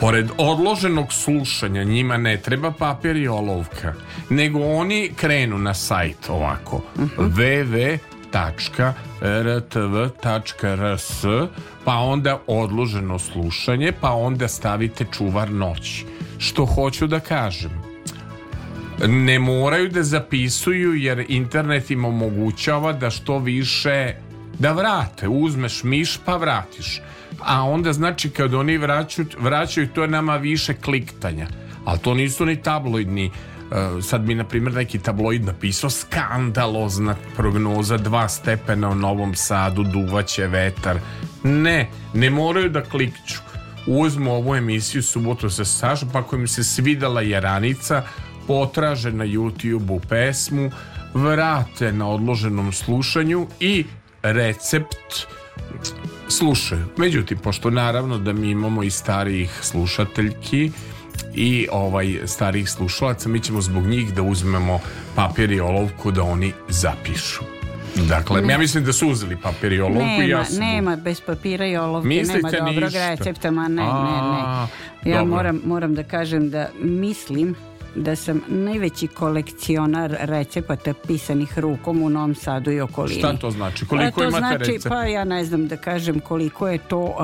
Pored odloženog slušanja njima ne treba papir i olovka, nego oni krenu na sajt ovako. Uh mhm. -huh. www.rtv.rs pa onda odloženo slušanje, pa onda stavite čuvar noć. Što hoću da kažem, ne moraju da zapisuju jer internet im omogućava da što više da vrate, uzmeš miš pa vratiš. A onda znači kad oni vraćaju, vraćaju to je nama više kliktanja. Ali to nisu ni tabloidni Eh, sad mi na primjer neki tabloid napisao skandalozna prognoza dva stepena u Novom Sadu duvaće vetar ne, ne moraju da klikću uzmu ovu emisiju subotu sa Sašom pa ako im se svidala jaranica potraže na YouTube-u pesmu vrate na odloženom slušanju i recept slušaju međutim, pošto naravno da mi imamo i starijih slušateljki i ovaj starih slušalaca mi ćemo zbog njih da uzmemo papir i olovku da oni zapišu Dakle, ja mislim da su uzeli papir i olovku nema, i ja sam... Nema, bez papira i olovke Mislite nema dobrog ništa. recepta, ma ne, A, ne, ne. Ja moram, moram da kažem da mislim da sam najveći kolekcionar recepata pisanih rukom u Novom Sadu i okolini. Šta to znači? Koliko e, to imate znači, recepta? Pa ja ne znam da kažem koliko je to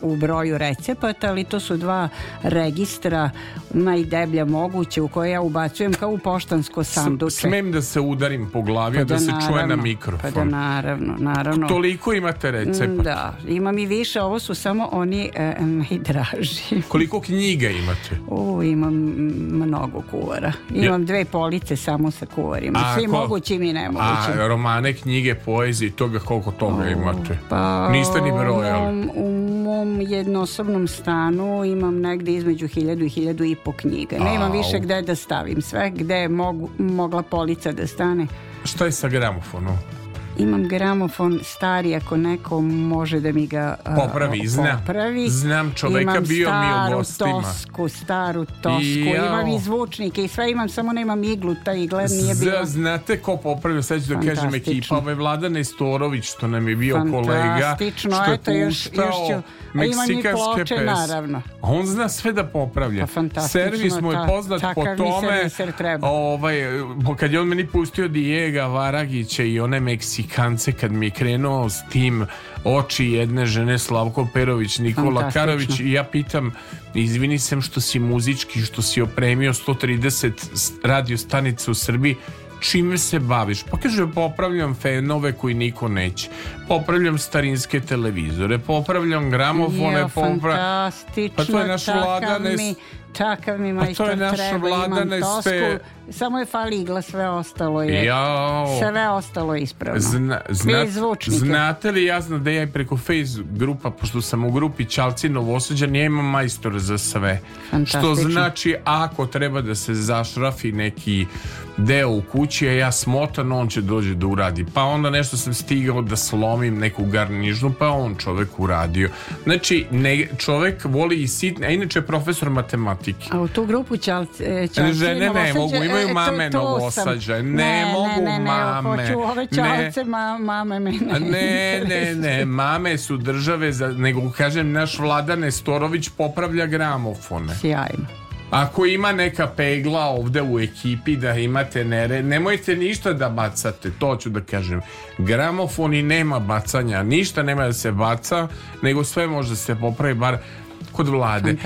u broju recepata, ali to su dva registra najdeblja moguće u koje ja ubacujem kao u poštansko sanduče. smem da se udarim po glavi, pa da, da se naravno, čuje na mikrofon. Pa da naravno, naravno. Toliko imate recepata? Da, imam i više, ovo su samo oni e, najdraži. Koliko knjiga imate? O, imam mnogo kuća kuvara. Imam dve police samo sa kuvarima. Svi ko... mogućim i nemogućim. A romane, knjige, poezije, toga koliko toga o, imate? Pa, Niste ni brojali? U, u mom jednosobnom stanu imam negde između hiljadu i hiljadu i po knjiga. Ne imam više gde da stavim sve. Gde je mog, mogla polica da stane. Šta je sa gramofonom? imam gramofon stari ako neko može da mi ga uh, popravi, zna. popravi. znam čoveka imam bio mi u gostima tosku, staru tosku I, imam i zvučnike i sve imam samo nemam iglu ta igla nije bila znate ko popravio sad ću da kažem ekipa ovaj Vladan Nestorović što nam je bio kolega što je eto, još, još ću, meksikanske ploče, naravno. on zna sve da popravlja pa, servis mu je poznat ta, po tome ovaj, kad je on meni pustio Dijega Varagića i one Meksik Kance kad mi je krenuo s tim oči jedne žene Slavko Perović, Nikola Karović i ja pitam, izvini sem što si muzički, što si opremio 130 radio stanica u Srbiji čime se baviš? Pa kaže, popravljam pa fenove koji niko neće popravljam starinske televizore, popravljam gramofone, jo, popra... Pa to je naš vladane... Mi, takav mi majstor pa to je naš treba, vladane ste... Samo je fali igla, sve ostalo je. Jao. Sve ostalo je ispravno. Zna, znat, znate li, ja znam da ja preko face grupa, pošto sam u grupi Čalci Novosadžan, ja imam majstor za sve. Što znači, ako treba da se zašrafi neki deo u kući, a ja smotan, on će dođe da uradi. Pa onda nešto sam stigao da slomim slomim neku garnižnu, pa on čovek uradio. Znači, ne, čovek voli i sitne, a inače je profesor matematike. A u tu grupu čal, čalci e, Žene ne mogu, imaju mame e, to, Ne, ne mogu ne, ne, mame. Ne, ove čalce, ma, mame me ne Ne, ne, ne, mame su države, za, nego kažem, naš vladan Nestorović popravlja gramofone. Sjajno. Ako ima neka pegla ovde u ekipi da imate nere, nemojte ništa da bacate, to ću da kažem. Gramofoni nema bacanja, ništa nema da se baca, nego sve može da se popravi, bar kod vlade.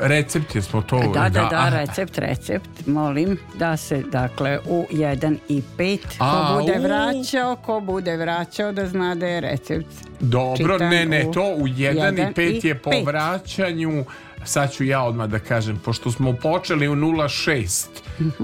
recept je smo to... E, da, da, da, da recept, recept, molim da se, dakle, u 1 i 5, ko bude vraćao, ko bude vraćao da zna da je recept. Dobro, ne, ne, to u 1 i 5 je po pet. vraćanju sad ću ja odmah da kažem, pošto smo počeli u 0.6,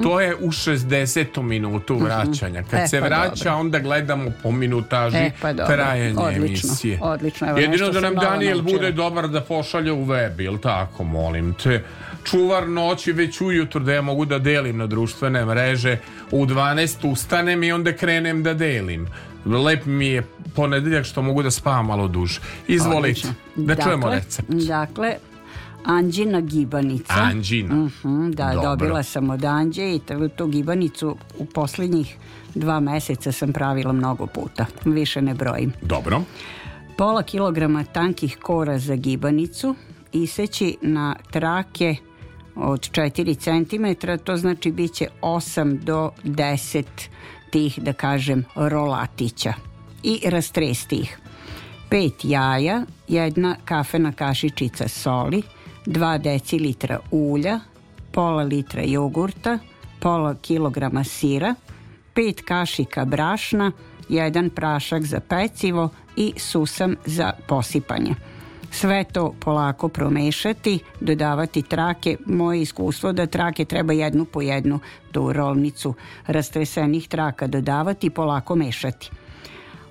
to je u 60. minutu mhm. vraćanja. Kad e, se pa vraća, dobro. onda gledamo po minutaži e, pa trajanje odlično, emisije. Odlično, evo Jedino da nam Daniel bude dobar da pošalje u web, jel tako, molim te. Čuvar noći već ujutro da ja mogu da delim na društvene mreže. U 12 ustanem i onda krenem da delim. Lep mi je ponedeljak što mogu da spavam malo duže. Izvolite, da dakle, čujemo recept. Dakle, Anđina gibanica. Anđina. Uh mhm, -huh, da, Dobro. dobila sam od Anđe i tu gibanicu u poslednjih dva meseca sam pravila mnogo puta. Više ne brojim. Dobro. Pola kilograma tankih kora za gibanicu iseći na trake od 4 cm, to znači bit će 8 do 10 tih, da kažem, rolatića i rastresti ih. 5 jaja, jedna kafena kašičica soli, 2 decilitra ulja, pola litra jogurta, pola kilograma sira, 5 kašika brašna, jedan prašak za pecivo i susam za posipanje. Sve to polako promešati, dodavati trake. Moje iskustvo da trake treba jednu po jednu do rolnicu rastresenih traka dodavati i polako mešati.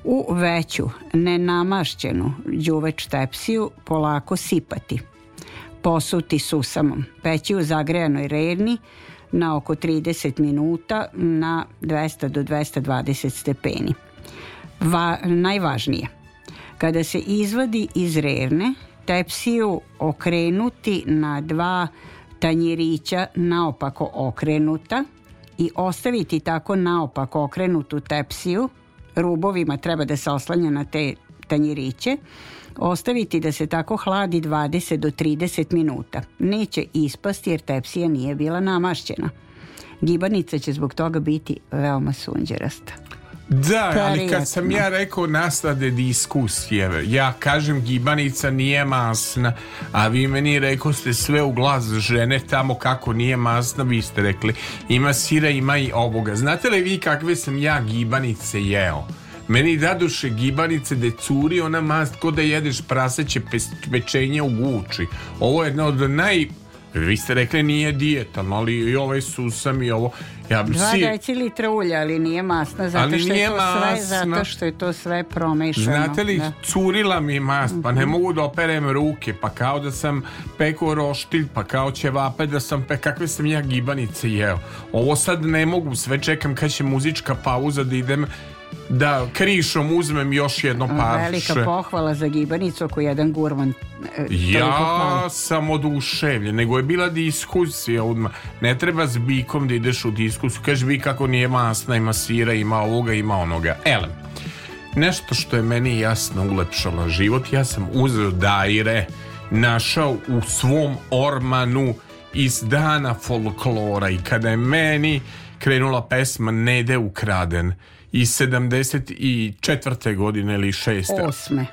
U veću, nenamašćenu đuveč tepsiju polako sipati – posuti susamom. Peći u zagrejanoj reni na oko 30 minuta na 200 do 220 stepeni. Va, najvažnije, kada se izvadi iz rerne, tepsiju okrenuti na dva tanjirića naopako okrenuta i ostaviti tako naopako okrenutu tepsiju. Rubovima treba da se oslanja na te tanjiriće, ostaviti da se tako hladi 20 do 30 minuta. Neće ispasti jer tepsija nije bila namašćena. Gibanica će zbog toga biti veoma sunđerasta. Da, ali kad sam ja rekao nastade diskusije, ja kažem gibanica nije masna, a vi meni rekao ste sve u glas žene tamo kako nije masna, vi ste rekli ima sira, ima i ovoga. Znate li vi kakve sam ja gibanice jeo? Meni daduše gibanice da curi ona mast ko da jedeš praseće pečenje u guči. Ovo je jedna od naj vi ste rekli nije dijeta, ali i ovaj susam i ovo... Ja bi Dva si... decilitra ulja, ali nije masna, zato, ali što, nije je to masna. Sve, zato što je to sve promešano. Znate li, da. curila mi mast, pa ne mhm. mogu da operem ruke, pa kao da sam peko roštilj, pa kao ćevape da sam pe... Kakve sam ja gibanice jeo? Ovo sad ne mogu, sve čekam kad će muzička pauza da idem da krišom uzmem još jedno parče. Velika pohvala za gibanicu oko jedan gurman. E, ja sam oduševljen, nego je bila diskusija odmah. Ne treba s bikom da ideš u diskusiju. Kaže bi kako nije masna, ima sira, ima ovoga, ima onoga. Elem, nešto što je meni jasno ulepšalo život, ja sam uzeo daire, našao u svom ormanu iz dana folklora i kada je meni krenula pesma Nede ukraden i 74. godine ili 6. Osme.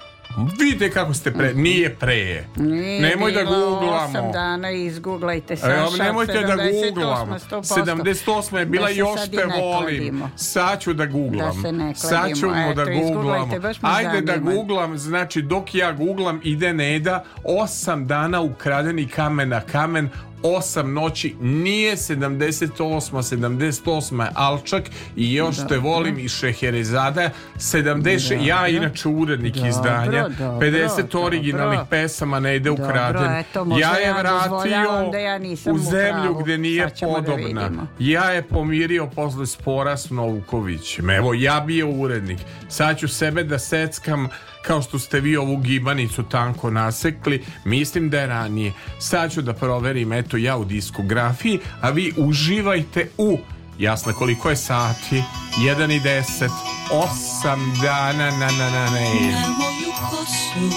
Vidite kako ste pre... Nije pre. Nije Nemoj da googlamo. 8 dana izguglajte e, Saša. E, nemojte da googlamo. 78 je bila da još te volim. Sad ću da googlam. Da Sad ćemo da googlam. Da Ajde da googlam. Znači dok ja googlam ide Neda 8 dana ukradeni kamen na kamen 8 noći nije 78, 78 Alčak i još da, te da. volim da. i Šeherezada 76, ja inače urednik dobro, izdanja, 50 dobro, originalnih pesama ne ide ukraden ja je vratio da ja u zemlju gde nije da podobna da ja je pomirio posle spora s Novkovićem, evo ja bio urednik sad ću sebe da seckam kao što ste vi ovu gibanicu tanko nasekli, mislim da je ranije. Sad ću da proverim, eto ja u diskografiji, a vi uživajte u, jasno koliko je sati, 1 i 10, 8 dana na na na na. na moju kosu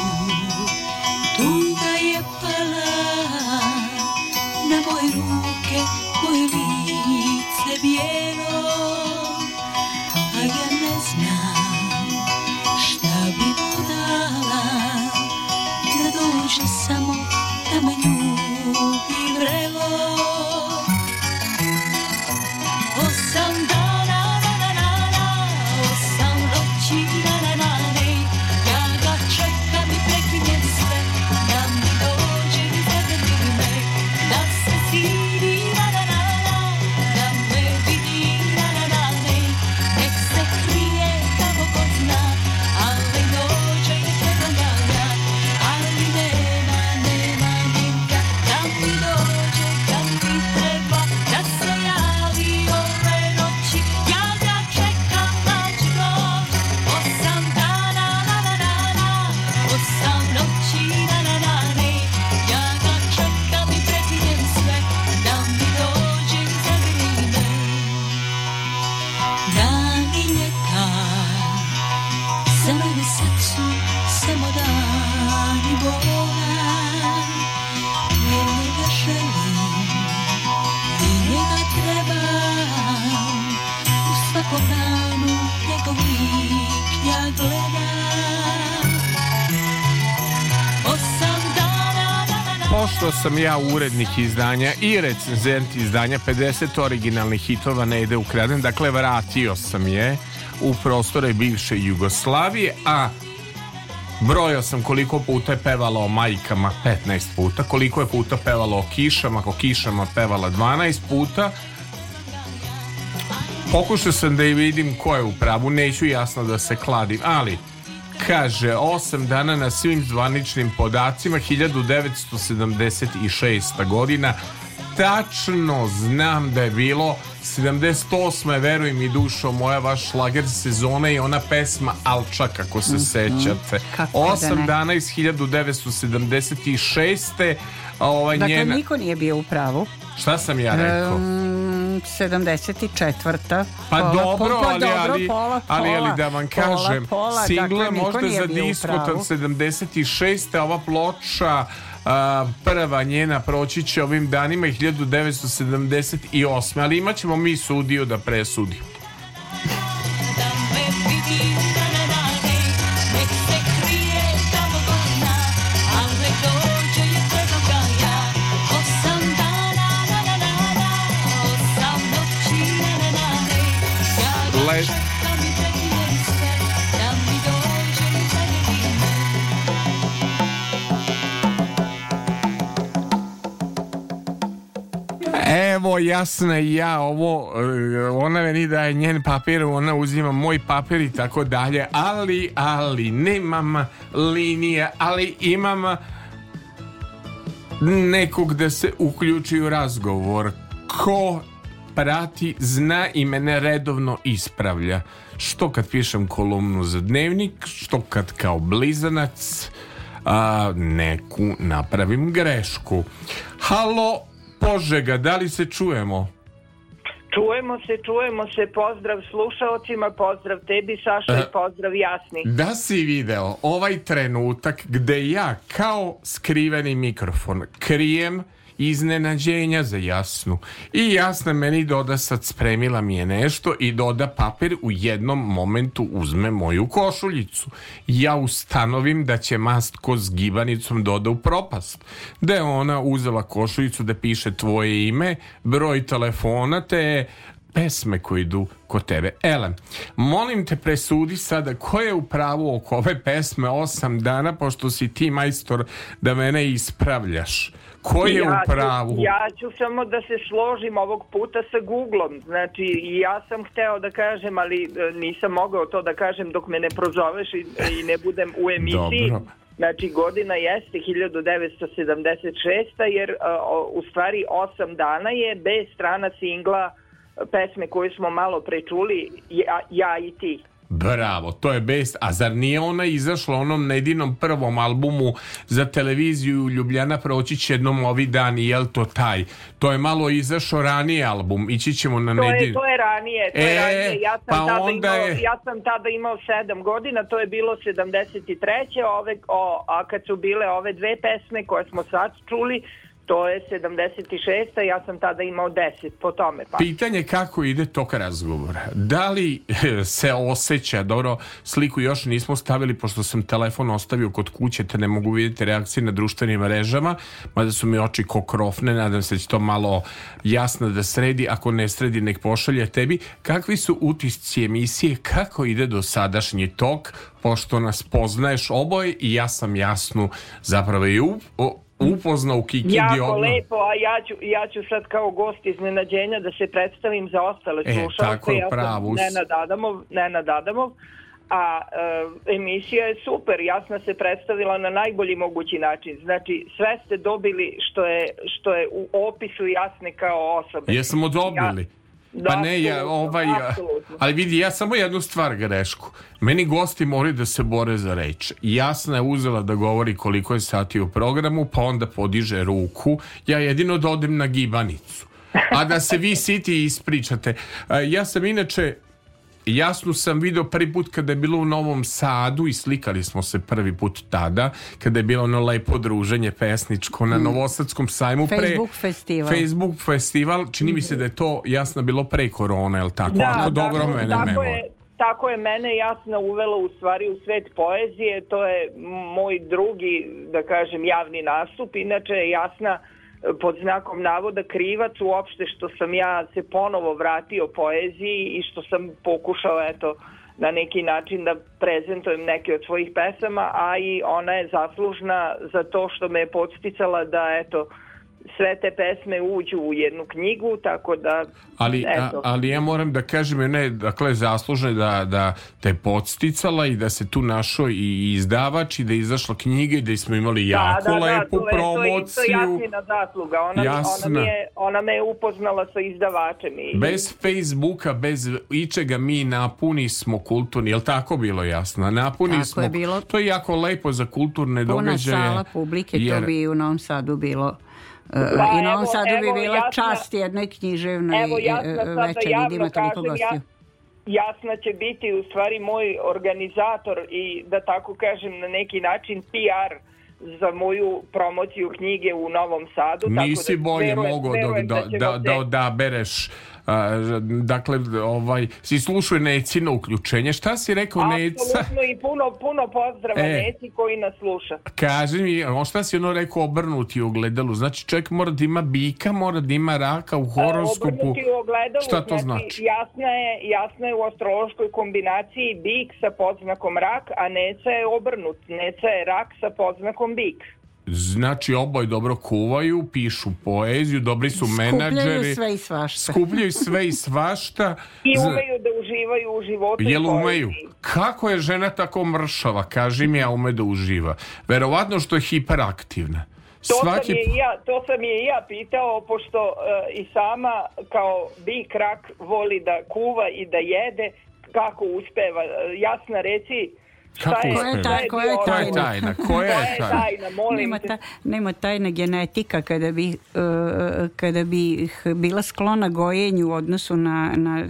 što sam ja urednik izdanja i recenzent izdanja 50 originalnih hitova ne ide ukraden, dakle vratio sam je u prostore bivše Jugoslavije, a Brojao sam koliko puta je pevala o majkama 15 puta, koliko je puta pevalo o kišama, ako kišama pevala 12 puta. Pokušao sam da i vidim ko je u pravu, neću jasno da se kladim, ali kaže 8 dana na svim zvaničnim podacima 1976. godina tačno znam da je bilo 78. verujem i dušo moja vaš šlager sezone i ona pesma Alčak kako se mm -hmm. sećate Kako 8 da dana iz 1976. Ovaj, dakle njena... niko nije bio u pravu Šta sam ja rekao? Um 74. Pa pola, dobro, po, pa, ali, ali, pola, ali, ali da vam kažem, pola, dakle, single dakle, možda za diskot od 76. ova ploča a, prva njena proći će ovim danima 1978. Ali imat ćemo mi sudio da presudi. jasna i ja ovo, e, ona meni daje njen papir, ona uzima moj papir i tako dalje, ali, ali, nemam linije, ali imam nekog da se uključi u razgovor. Ko prati, zna i mene redovno ispravlja. Što kad pišem kolumnu za dnevnik, što kad kao blizanac a, neku napravim grešku. Halo, Požega, da li se čujemo? Čujemo se, čujemo se, pozdrav slušaocima, pozdrav tebi Saša i pozdrav Jasni. Da si video ovaj trenutak gde ja kao skriveni mikrofon krijem iznenađenja za jasnu. I jasna meni doda sad spremila mi je nešto i doda papir u jednom momentu uzme moju košuljicu. Ja ustanovim da će mast ko s gibanicom doda u propast. Da je ona uzela košuljicu da piše tvoje ime, broj telefona te pesme koje idu kod tebe. Ele, molim te presudi sada ko je u pravu oko ove pesme osam dana, pošto si ti majstor da mene ispravljaš. Ko je ja u pravu? Ću, ja ću samo da se složim ovog puta sa Googlom. Znači, ja sam hteo da kažem, ali e, nisam mogao to da kažem dok me ne prozoveš i, i ne budem u emisiji. Dobro. Znači, godina jeste 1976. jer e, u stvari 8 dana je bez strana singla e, pesme koju smo malo prečuli, ja, ja i ti. Bravo, to je best. A zar nije ona izašla onom nedinom prvom albumu za televiziju Ljubljana proći će jednom ovi i jel to taj? To je malo izašao ranije album, ići ćemo na to to je ranije, to e, je ranije. Ja sam, pa tada onda imao, je... ja sam tada imao sedam godina, to je bilo 73. Ove, o, a kad su bile ove dve pesme koje smo sad čuli, to je 76. ja sam tada imao 10 po tome. Pa. Pitanje kako ide tok razgovora. Da li eh, se osjeća, dobro, sliku još nismo stavili pošto sam telefon ostavio kod kuće te ne mogu vidjeti reakcije na društvenim mrežama, mada su mi oči kokrofne, nadam se da će to malo jasno da sredi, ako ne sredi nek pošalje tebi. Kakvi su utisci emisije, kako ide do sadašnji tok, pošto nas poznaješ oboje i ja sam jasnu zapravo i u, o, upoznao Kiki jako Jako lepo, a ja ću, ja ću sad kao gost iznenađenja da se predstavim za ostale e, slušalce. ja sam Nenad Adamov, Nenad Adamov a e, emisija je super, jasna se predstavila na najbolji mogući način. Znači, sve ste dobili što je, što je u opisu jasne kao osobe. Jesmo dobili. Ja, Da, pa ne, ja, ovaj, absolutno. ali vidi, ja samo jednu stvar grešku. Meni gosti moraju da se bore za reč. Jasna je uzela da govori koliko je sati u programu, pa onda podiže ruku. Ja jedino da odem na gibanicu. A da se vi siti i ispričate. E, ja sam inače Jasnu sam video prvi put kada je bilo u Novom Sadu i slikali smo se prvi put tada, kada je bilo ono lepo druženje pesničko na mm. Novosadskom sajmu. Facebook pre, festival. Facebook festival, čini mi se da je to jasno bilo pre korona, je li tako? Da, Ako da, dobro tako, mene tako memo. Je, tako je mene jasno uvela u stvari u svet poezije, to je moj drugi, da kažem, javni nastup. Inače, jasna pod znakom navoda krivac uopšte što sam ja se ponovo vratio poeziji i što sam pokušao eto na neki način da prezentujem neke od svojih pesama, a i ona je zaslužna za to što me je podsticala da eto uh, sve te pesme uđu u jednu knjigu, tako da... Ali, eto. A, ali ja moram da kažem, ne, dakle, zaslužno je da, da te podsticala i da se tu našo i izdavač i da izašla knjiga i da smo imali da, jako da, da, lepu da, to promociju. Je, to je, to je jasnina zasluga. Ona, Jasna. Ona, je, ona me je upoznala sa izdavačem. I... Bez Facebooka, bez ičega mi napuni smo kulturni, je li tako bilo jasno? Napuni tako smo, je bilo. To je jako lepo za kulturne Puna događaje. Puna sala publike, jer, to bi u Novom Sadu bilo Da, I na ovom sadu bi bila jasna, čast jednoj književnoj evo, e, jasna, večeri da imate neku gostiju. Jasna će biti u stvari moj organizator i da tako kažem na neki način PR za moju promociju knjige u Novom Sadu. Nisi tako da bolje verujem, mogao verujem da, da, da, da, da odabereš dakle, ovaj, si slušuje Necino uključenje. Šta si rekao Absolutno, Neca? Absolutno i puno, puno pozdrava e, Neci koji nas sluša. Kaži mi, on šta si ono rekao obrnuti u ogledalu? Znači čovjek mora da ima bika, mora da ima raka u horoskopu. Obrnuti u ogledalu, šta to znači, znači? Jasna, je, jasno je u astrološkoj kombinaciji bik sa podznakom rak, a Neca je obrnut. Neca je rak sa podznakom bik. Znači, oboj dobro kuvaju, pišu poeziju, dobri su skupljaju menadžeri. Skupljaju sve i svašta. Skupljaju sve i svašta. I umeju da uživaju u životu. Jel umeju? Kako je žena tako mršava? Kaži mi, a ja ume da uživa. Verovatno što je hiperaktivna. To, Svaki... sam je ja, to sam je ja pitao, pošto uh, i sama kao bi krak voli da kuva i da jede, kako uspeva. E, Jasna reci, Kako je, je, taj, koja je tajna? Koja je tajna? Koja je tajna? Molim nema, ta, nema tajna genetika kada bi, uh, kada bi bila sklona gojenju u odnosu na, na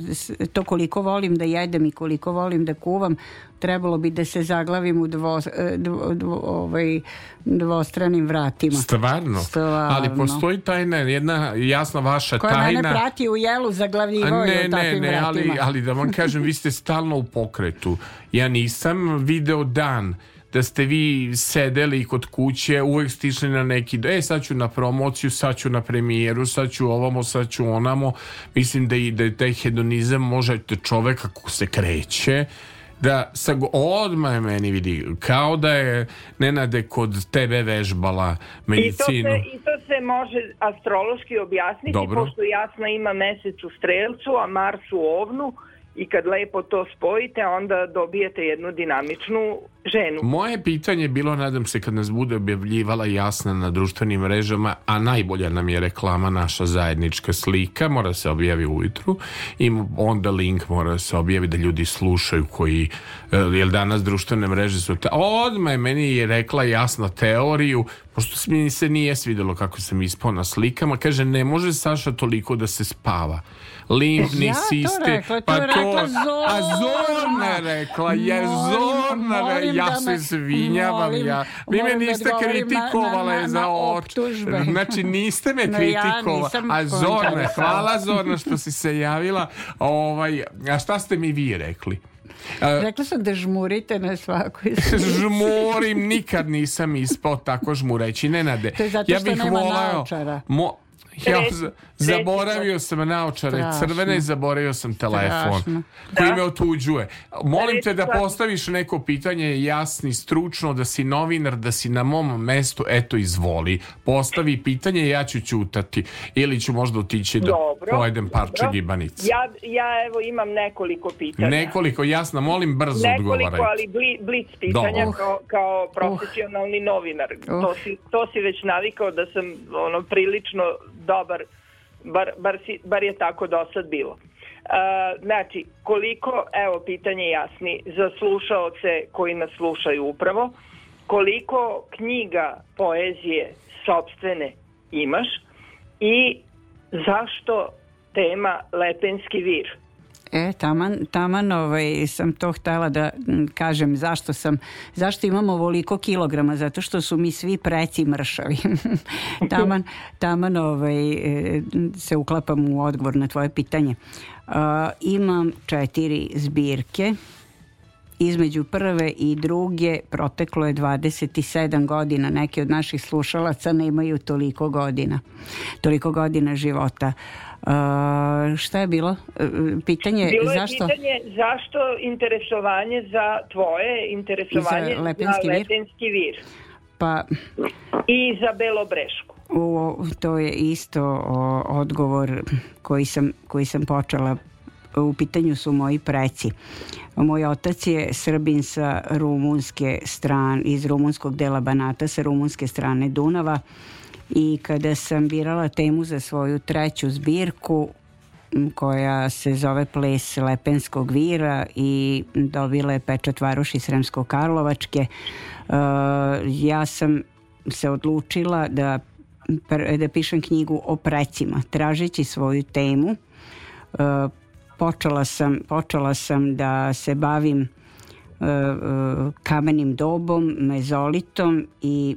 to koliko volim da jedem i koliko volim da kuvam trebalo bi da se zaglavim u dvo, e, dvo, dvo, ovaj, dvostranim vratima. Stvarno? Stvarno. Ali postoji tajna, jedna jasna vaša Koja tajna. Koja mene prati u jelu zaglavljivo ne, u takvim ne, ne, vratima. Ali, ali da vam kažem, vi ste stalno u pokretu. Ja nisam video dan da ste vi sedeli kod kuće, uvek ste na neki, e sad ću na promociju, sad ću na premijeru, sad ću ovamo, sad ću onamo. Mislim da i da je taj hedonizam može da čovek ako se kreće, da sa, odmah je meni vidi, kao da je Nenade kod tebe vežbala medicinu. I to se, i to se može astrološki objasniti, Dobro. pošto jasno ima mesec u strelcu, a Mars u ovnu, i kad lepo to spojite onda dobijete jednu dinamičnu ženu. Moje pitanje je bilo, nadam se kad nas bude objavljivala jasna na društvenim mrežama, a najbolja nam je reklama naša zajednička slika, mora se objavi ujutru i onda link mora se objavi da ljudi slušaju koji, eh, jer danas društvene mreže su... Te... je meni je rekla jasna teoriju, pošto mi se nije svidjelo kako sam ispao na slikama, kaže ne može Saša toliko da se spava limbni ja sistem. Pa to rekla, pa to, rekla Zorna. A Zorna rekla, je Zorna, molim, re, ja da se zvinjavam. Ja. Vi me da niste da kritikovali na, na, za oču. Znači, niste me kritikovali. Ja a Zorna, hvala Zorna što si se javila. Ovaj, a šta ste mi vi rekli? Rekla sam da žmurite na svakoj Žmurim, nikad nisam ispao tako žmureći, Nenade. To je zato što ja bih nema volao, mo, Ja zaboravio sam naočare Strašno. crvene i zaboravio sam telefon Strašno. koji da? me otuđuje. Molim te da postaviš neko pitanje jasni, stručno, da si novinar, da si na mom mestu, eto izvoli. Postavi pitanje ja ću ćutati ili ću možda otići da dobro, pojedem parče gibanice. Ja, ja evo imam nekoliko pitanja. Nekoliko, jasno, molim brzo odgovaraj. Nekoliko, ali bli, blic pitanja Do. Da. kao, kao oh. profesionalni uh. novinar. Uh. To, si, to si već navikao da sam ono prilično dobar, bar, bar, si, bar je tako do sad bilo. Uh, znači, koliko, evo pitanje jasni, za slušaoce koji nas slušaju upravo, koliko knjiga poezije sobstvene imaš i zašto tema Lepenski vir? E, taman, taman ovaj, sam to htela da kažem zašto sam, zašto imam ovoliko kilograma, zato što su mi svi preci mršavi. taman, taman ovaj, e, se uklapam u odgovor na tvoje pitanje. Uh, imam četiri zbirke, između prve i druge proteklo je 27 godina. Neki od naših slušalaca nemaju toliko godina, toliko godina života. Uh, Uh, šta je bilo? E, pitanje bilo je zašto? pitanje zašto interesovanje za tvoje interesovanje za lepenski, za lepenski vir. vir. Pa i za Belobrešku. O, to je isto o, odgovor koji sam, koji sam počela u pitanju su moji preci. Moj otac je Srbin sa rumunske strane, iz rumunskog dela Banata, sa rumunske strane Dunava i kada sam birala temu za svoju treću zbirku koja se zove Ples Lepenskog vira i dobila je pečat Varoši Sremsko-Karlovačke e, ja sam se odlučila da, da pišem knjigu o precima tražeći svoju temu e, počela sam, počela sam da se bavim e, kamenim dobom, mezolitom i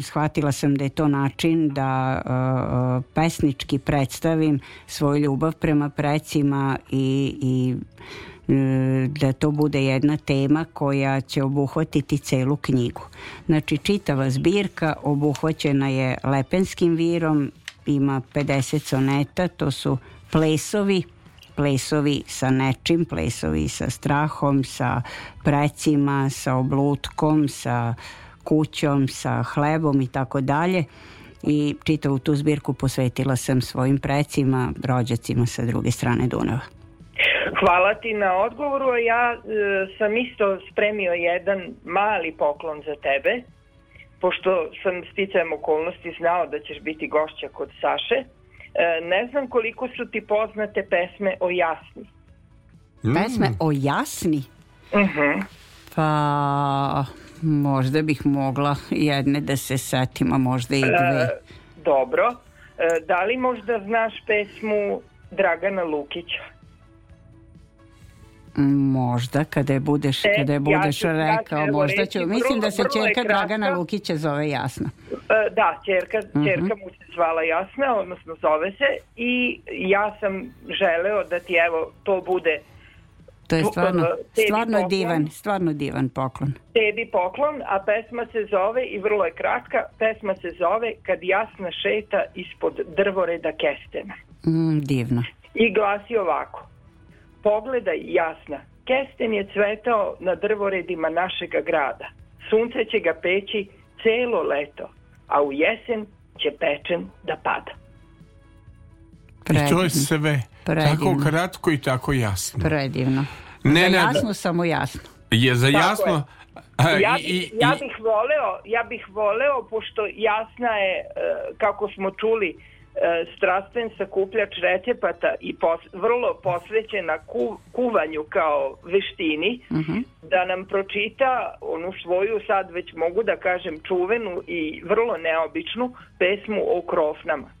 shvatila sam da je to način da uh, pesnički predstavim svoju ljubav prema precima i, i e, da to bude jedna tema koja će obuhvatiti celu knjigu. Znači čitava zbirka obuhvaćena je Lepenskim virom, ima 50 soneta, to su plesovi, plesovi sa nečim, plesovi sa strahom, sa precima, sa oblutkom, sa uh, kućom, sa hlebom i tako dalje i čitavu tu zbirku posvetila sam svojim precima, rođacima sa druge strane Dunava. Hvala ti na odgovoru, a ja e, sam isto spremio jedan mali poklon za tebe, pošto sam sticajem okolnosti znao da ćeš biti gošća kod Saše. E, ne znam koliko su ti poznate pesme o Jasni. Mm. Pesme o Jasni? Mhm. Uh Pa Možda bih mogla jedne da se setim, a možda i dve. E, dobro. E, da li možda znaš pesmu Dragana Lukića? Možda, kada je budeš, e, kada je budeš ja rekao, da, možda ću. Mislim da se čerka Dragana Lukića zove Jasna. E, da, čerka, mhm. čerka uh -huh. mu se zvala Jasna, odnosno zove se i ja sam želeo da ti evo to bude To je stvarno, e, stvarno poklon, divan, stvarno divan poklon. Tebi poklon, a pesma se zove, i vrlo je kratka, pesma se zove Kad jasna šeta ispod drvoreda kestena. Mm, divno. I glasi ovako. Pogledaj jasna, kesten je cvetao na drvoredima našega grada. Sunce će ga peći celo leto, a u jesen će pečen da pada. Predivno. I to je sve Predivno. tako kratko i tako jasno. Predivno. Ne, za jasno ne, samo jasno. Je za tako jasno. Je. Ja, ja bih voleo, ja bih voleo pošto jasna je e, kako smo čuli e, strastven sakupljač recepata i pos, vrlo posvećena ku, kuvanju kao veštini uh mhm. -huh. da nam pročita onu svoju sad već mogu da kažem čuvenu i vrlo neobičnu pesmu o krofnama.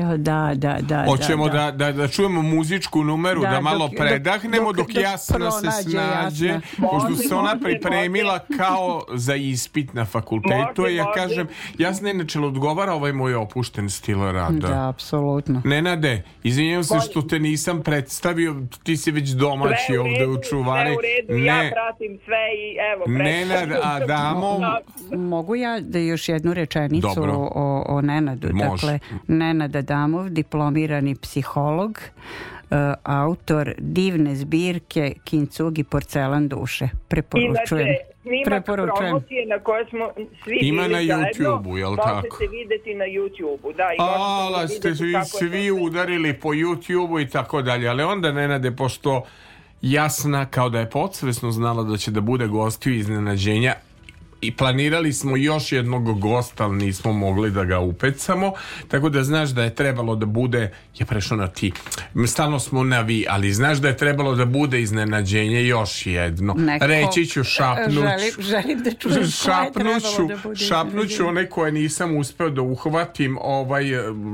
Jo, da, da, da, da. Hoćemo da, da. da, da čujemo muzičku numeru, da, da malo dok, predahnemo dok, dok, Jasna se snađe, jasna. se ona pripremila kao za ispit na fakultetu. Može, ja kažem, Jasna inače odgovara ovaj moj opušten stil rada. Da, apsolutno. Nenade, izvinjam se što te nisam predstavio, ti si već domaći ovde u čuvari. Sve u redu, ja pratim sve i evo, Nenad Adamo... Mogu ja da još jednu rečenicu Dobro. o, o Nenadu? Može. Dakle, Nenada Adamov, diplomirani psiholog, e, autor divne zbirke Kincugi porcelan duše. Preporučujem. Imate preporučujem. promocije na koje smo svi Ima na YouTube-u, jel pa tako? To se videti na YouTube-u, da. I Ala, da ste svi, svi udarili po YouTube-u i tako dalje, ali onda Nenade, pošto jasna kao da je podsvesno znala da će da bude gostio iznenađenja i planirali smo još jednog gosta, ali nismo mogli da ga upecamo, tako da znaš da je trebalo da bude, ja prešao na ti, stalno smo na vi, ali znaš da je trebalo da bude iznenađenje još jedno. Neko, Reći ću, šapnuću. Želim, želim da šapnuću, da šapnuću one koje nisam uspeo da uhvatim. Ovaj,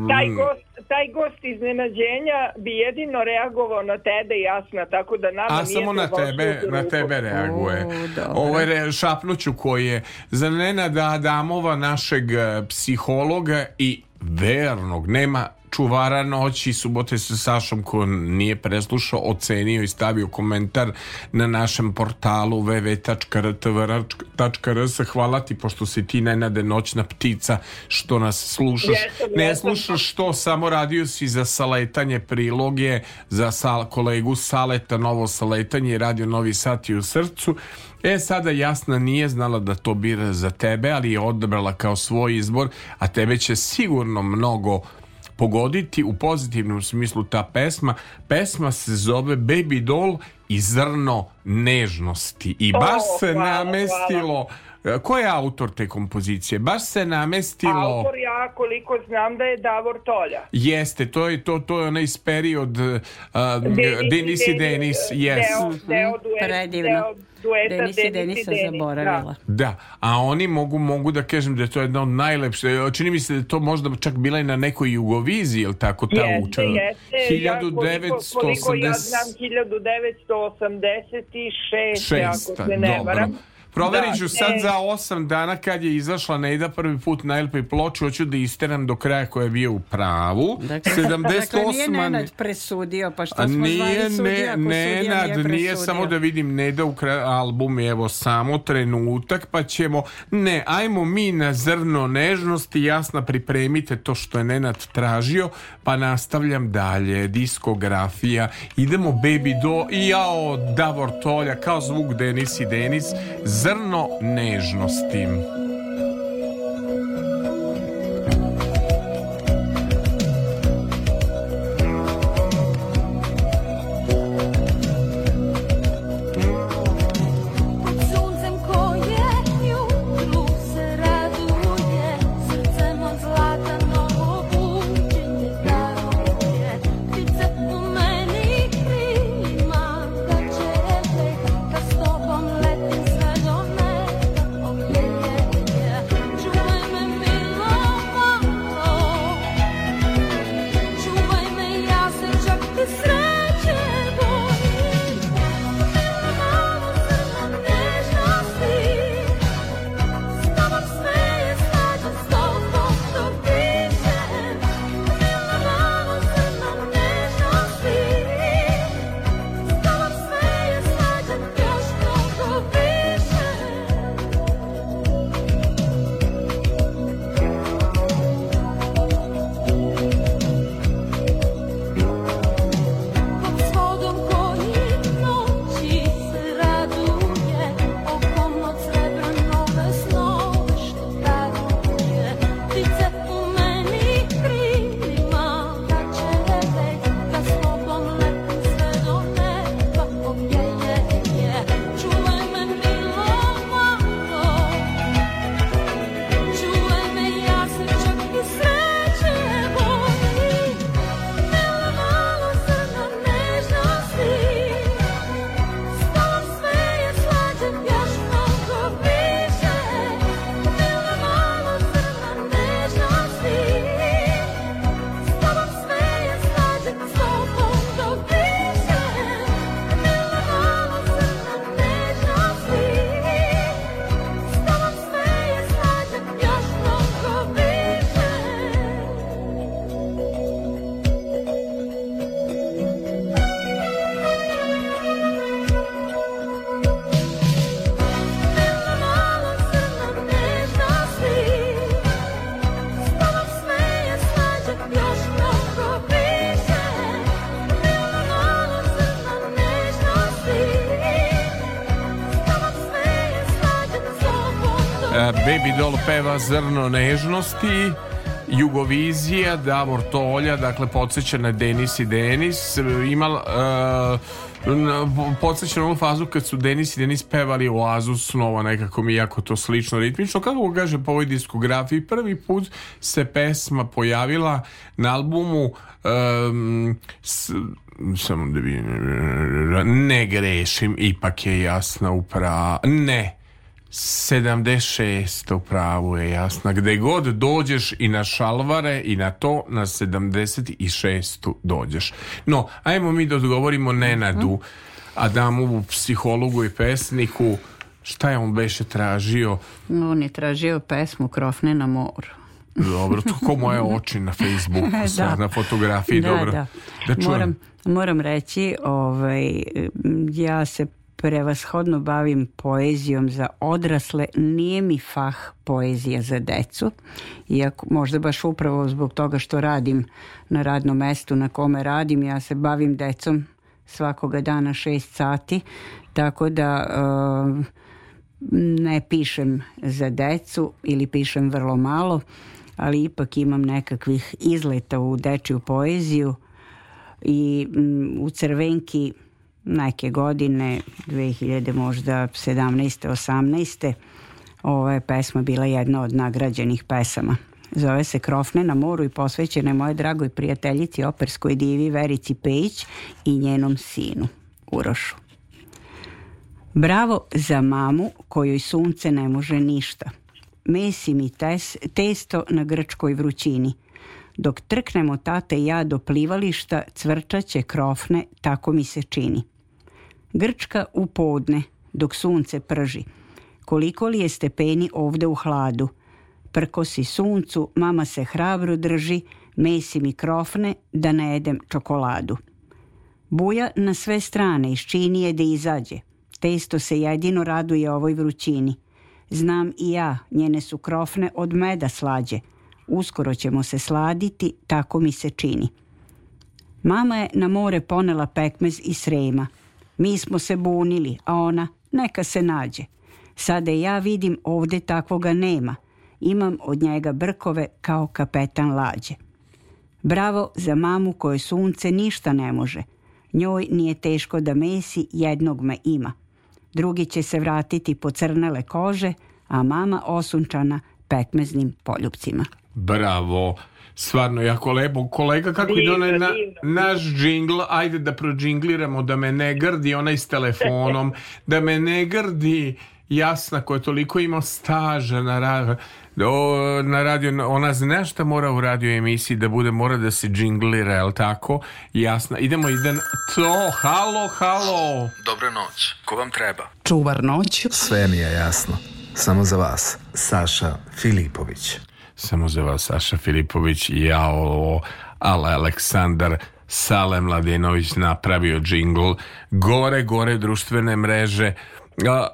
taj mm, gost taj gost iznenađenja bi jedino reagovao na tebe jasna, tako da nama A samo na tebe, na tebe reaguje. O, Ovo je Šapnuću koji je za Nenada Adamova, našeg e, psihologa i vernog, nema čuvara noći subote sa Sašom ko nije preslušao, ocenio i stavio komentar na našem portalu www.rtvr.rs hvala ti pošto si ti najnade noćna ptica što nas slušaš jesam, ne jesam. slušaš što samo radio si za saletanje priloge za sal, kolegu Saleta novo saletanje i radio Novi Sat i u srcu E, sada Jasna nije znala da to bira za tebe, ali je odabrala kao svoj izbor, a tebe će sigurno mnogo pogoditi u pozitivnom smislu ta pesma. Pesma se zove Baby Doll i zrno nežnosti. I baš o, se hvala, namestilo... Hvala. E, ko je autor te kompozicije? Baš se namestilo... Autor ja koliko znam da je Davor Tolja. Jeste, to je, to, to je onaj period uh, Denis, i Denis. Denis e, yes. Deo, deo mhm, duet, Predivno. Deo, dueta Denis i Denis zaboravila. Da. da. a oni mogu, mogu da kažem da je to jedna od najlepše, čini mi se da to možda čak bila i na nekoj jugoviziji, ili tako ta jeste, uča? Jeste, 1980... ja, koliko, koliko ja znam 1986, 6, ako se ne varam. Proverit ću da, sad e... za 8 dana kad je izašla Nejda prvi put na LP ploču, hoću da isteram do kraja koja je bio u pravu. Dakle, 78... dakle nije Nenad presudio, pa šta smo nije, zvali sudija, ne, Nenad, nije, presudio. nije samo da vidim Neda u kraju album, evo samo trenutak, pa ćemo, ne, ajmo mi na zrno nežnosti, jasna pripremite to što je Nenad tražio, pa nastavljam dalje, diskografija, idemo Baby Do i jao, Davor Tolja, kao zvuk Denis i Denis, zrno nežnosti. Baby Doll peva Zrno nežnosti Jugovizija, Davor Tolja, dakle podsjeća na Denis i Denis, imala uh, e, podsjeća na onu fazu kad su Denis i Denis pevali u Azu snova, nekako mi jako to slično ritmično, kako kaže po ovoj diskografiji, prvi put se pesma pojavila na albumu um, s, samo da bi ne grešim, ipak je jasna uprava, ne, 76. pravo je jasna. Gde god dođeš i na šalvare i na to, na 76. dođeš. No, ajmo mi da odgovorimo Nenadu, Adamovu psihologu i pesniku. Šta je on beše tražio? On je tražio pesmu Krofne na moru. Dobro, to ko moje oči na Facebooku sad, da. na fotografiji, da, dobro. Da. da čujem. Moram, moram reći, ovaj, ja se prevashodno bavim poezijom za odrasle, nije mi fah poezija za decu, iako možda baš upravo zbog toga što radim na radnom mestu na kome radim, ja se bavim decom svakoga dana 6 sati, tako da uh, ne pišem za decu ili pišem vrlo malo, ali ipak imam nekakvih izleta u dečju poeziju i um, u crvenki neke godine 2000 možda 17. 18. Ova je pesma bila jedna od nagrađenih pesama. Zove se Krofne na moru i posvećena je moje dragoj prijateljici operskoj divi Verici Pejić i njenom sinu Urošu. Bravo za mamu kojoj sunce ne može ništa. Mesi mi tes, testo na grčkoj vrućini. Dok trknemo tate i ja do plivališta, cvrčaće krofne, tako mi se čini. Grčka u podne, dok sunce prži. Koliko li je stepeni ovde u hladu? Prkosi suncu, mama se hrabro drži, mesi mi krofne da ne jedem čokoladu. Buja na sve strane, iz čini da izađe. Testo se jedino raduje ovoj vrućini. Znam i ja, njene su krofne od meda slađe. Uskoro ćemo se sladiti, tako mi se čini. Mama je na more ponela pekmez i srema – Mi smo se bunili, a ona neka se nađe. Sada ja vidim ovde takvoga nema. Imam od njega brkove kao kapetan lađe. Bravo za mamu koje sunce ništa ne može. Njoj nije teško da mesi, jednog me ima. Drugi će se vratiti po crnele kože, a mama osunčana pekmeznim poljupcima. Bravo! Stvarno, jako lepo. Kolega, kako divno, je donaj na, naš džingl, ajde da prodžingliramo, da me ne grdi onaj s telefonom, da me ne grdi jasna koja je toliko imao staža na, ra na radio, ona zna šta mora u radio emisiji da bude, mora da se džinglira, jel tako? Jasna, idemo jedan, to, halo, halo. Dobro noć, ko vam treba? Čuvar noć. Sve mi je jasno, samo za vas, Saša Filipović samo za vas, Saša Filipović i ja ovo, ale Aleksandar Sale Mladenović napravio džingl. Gore, gore društvene mreže.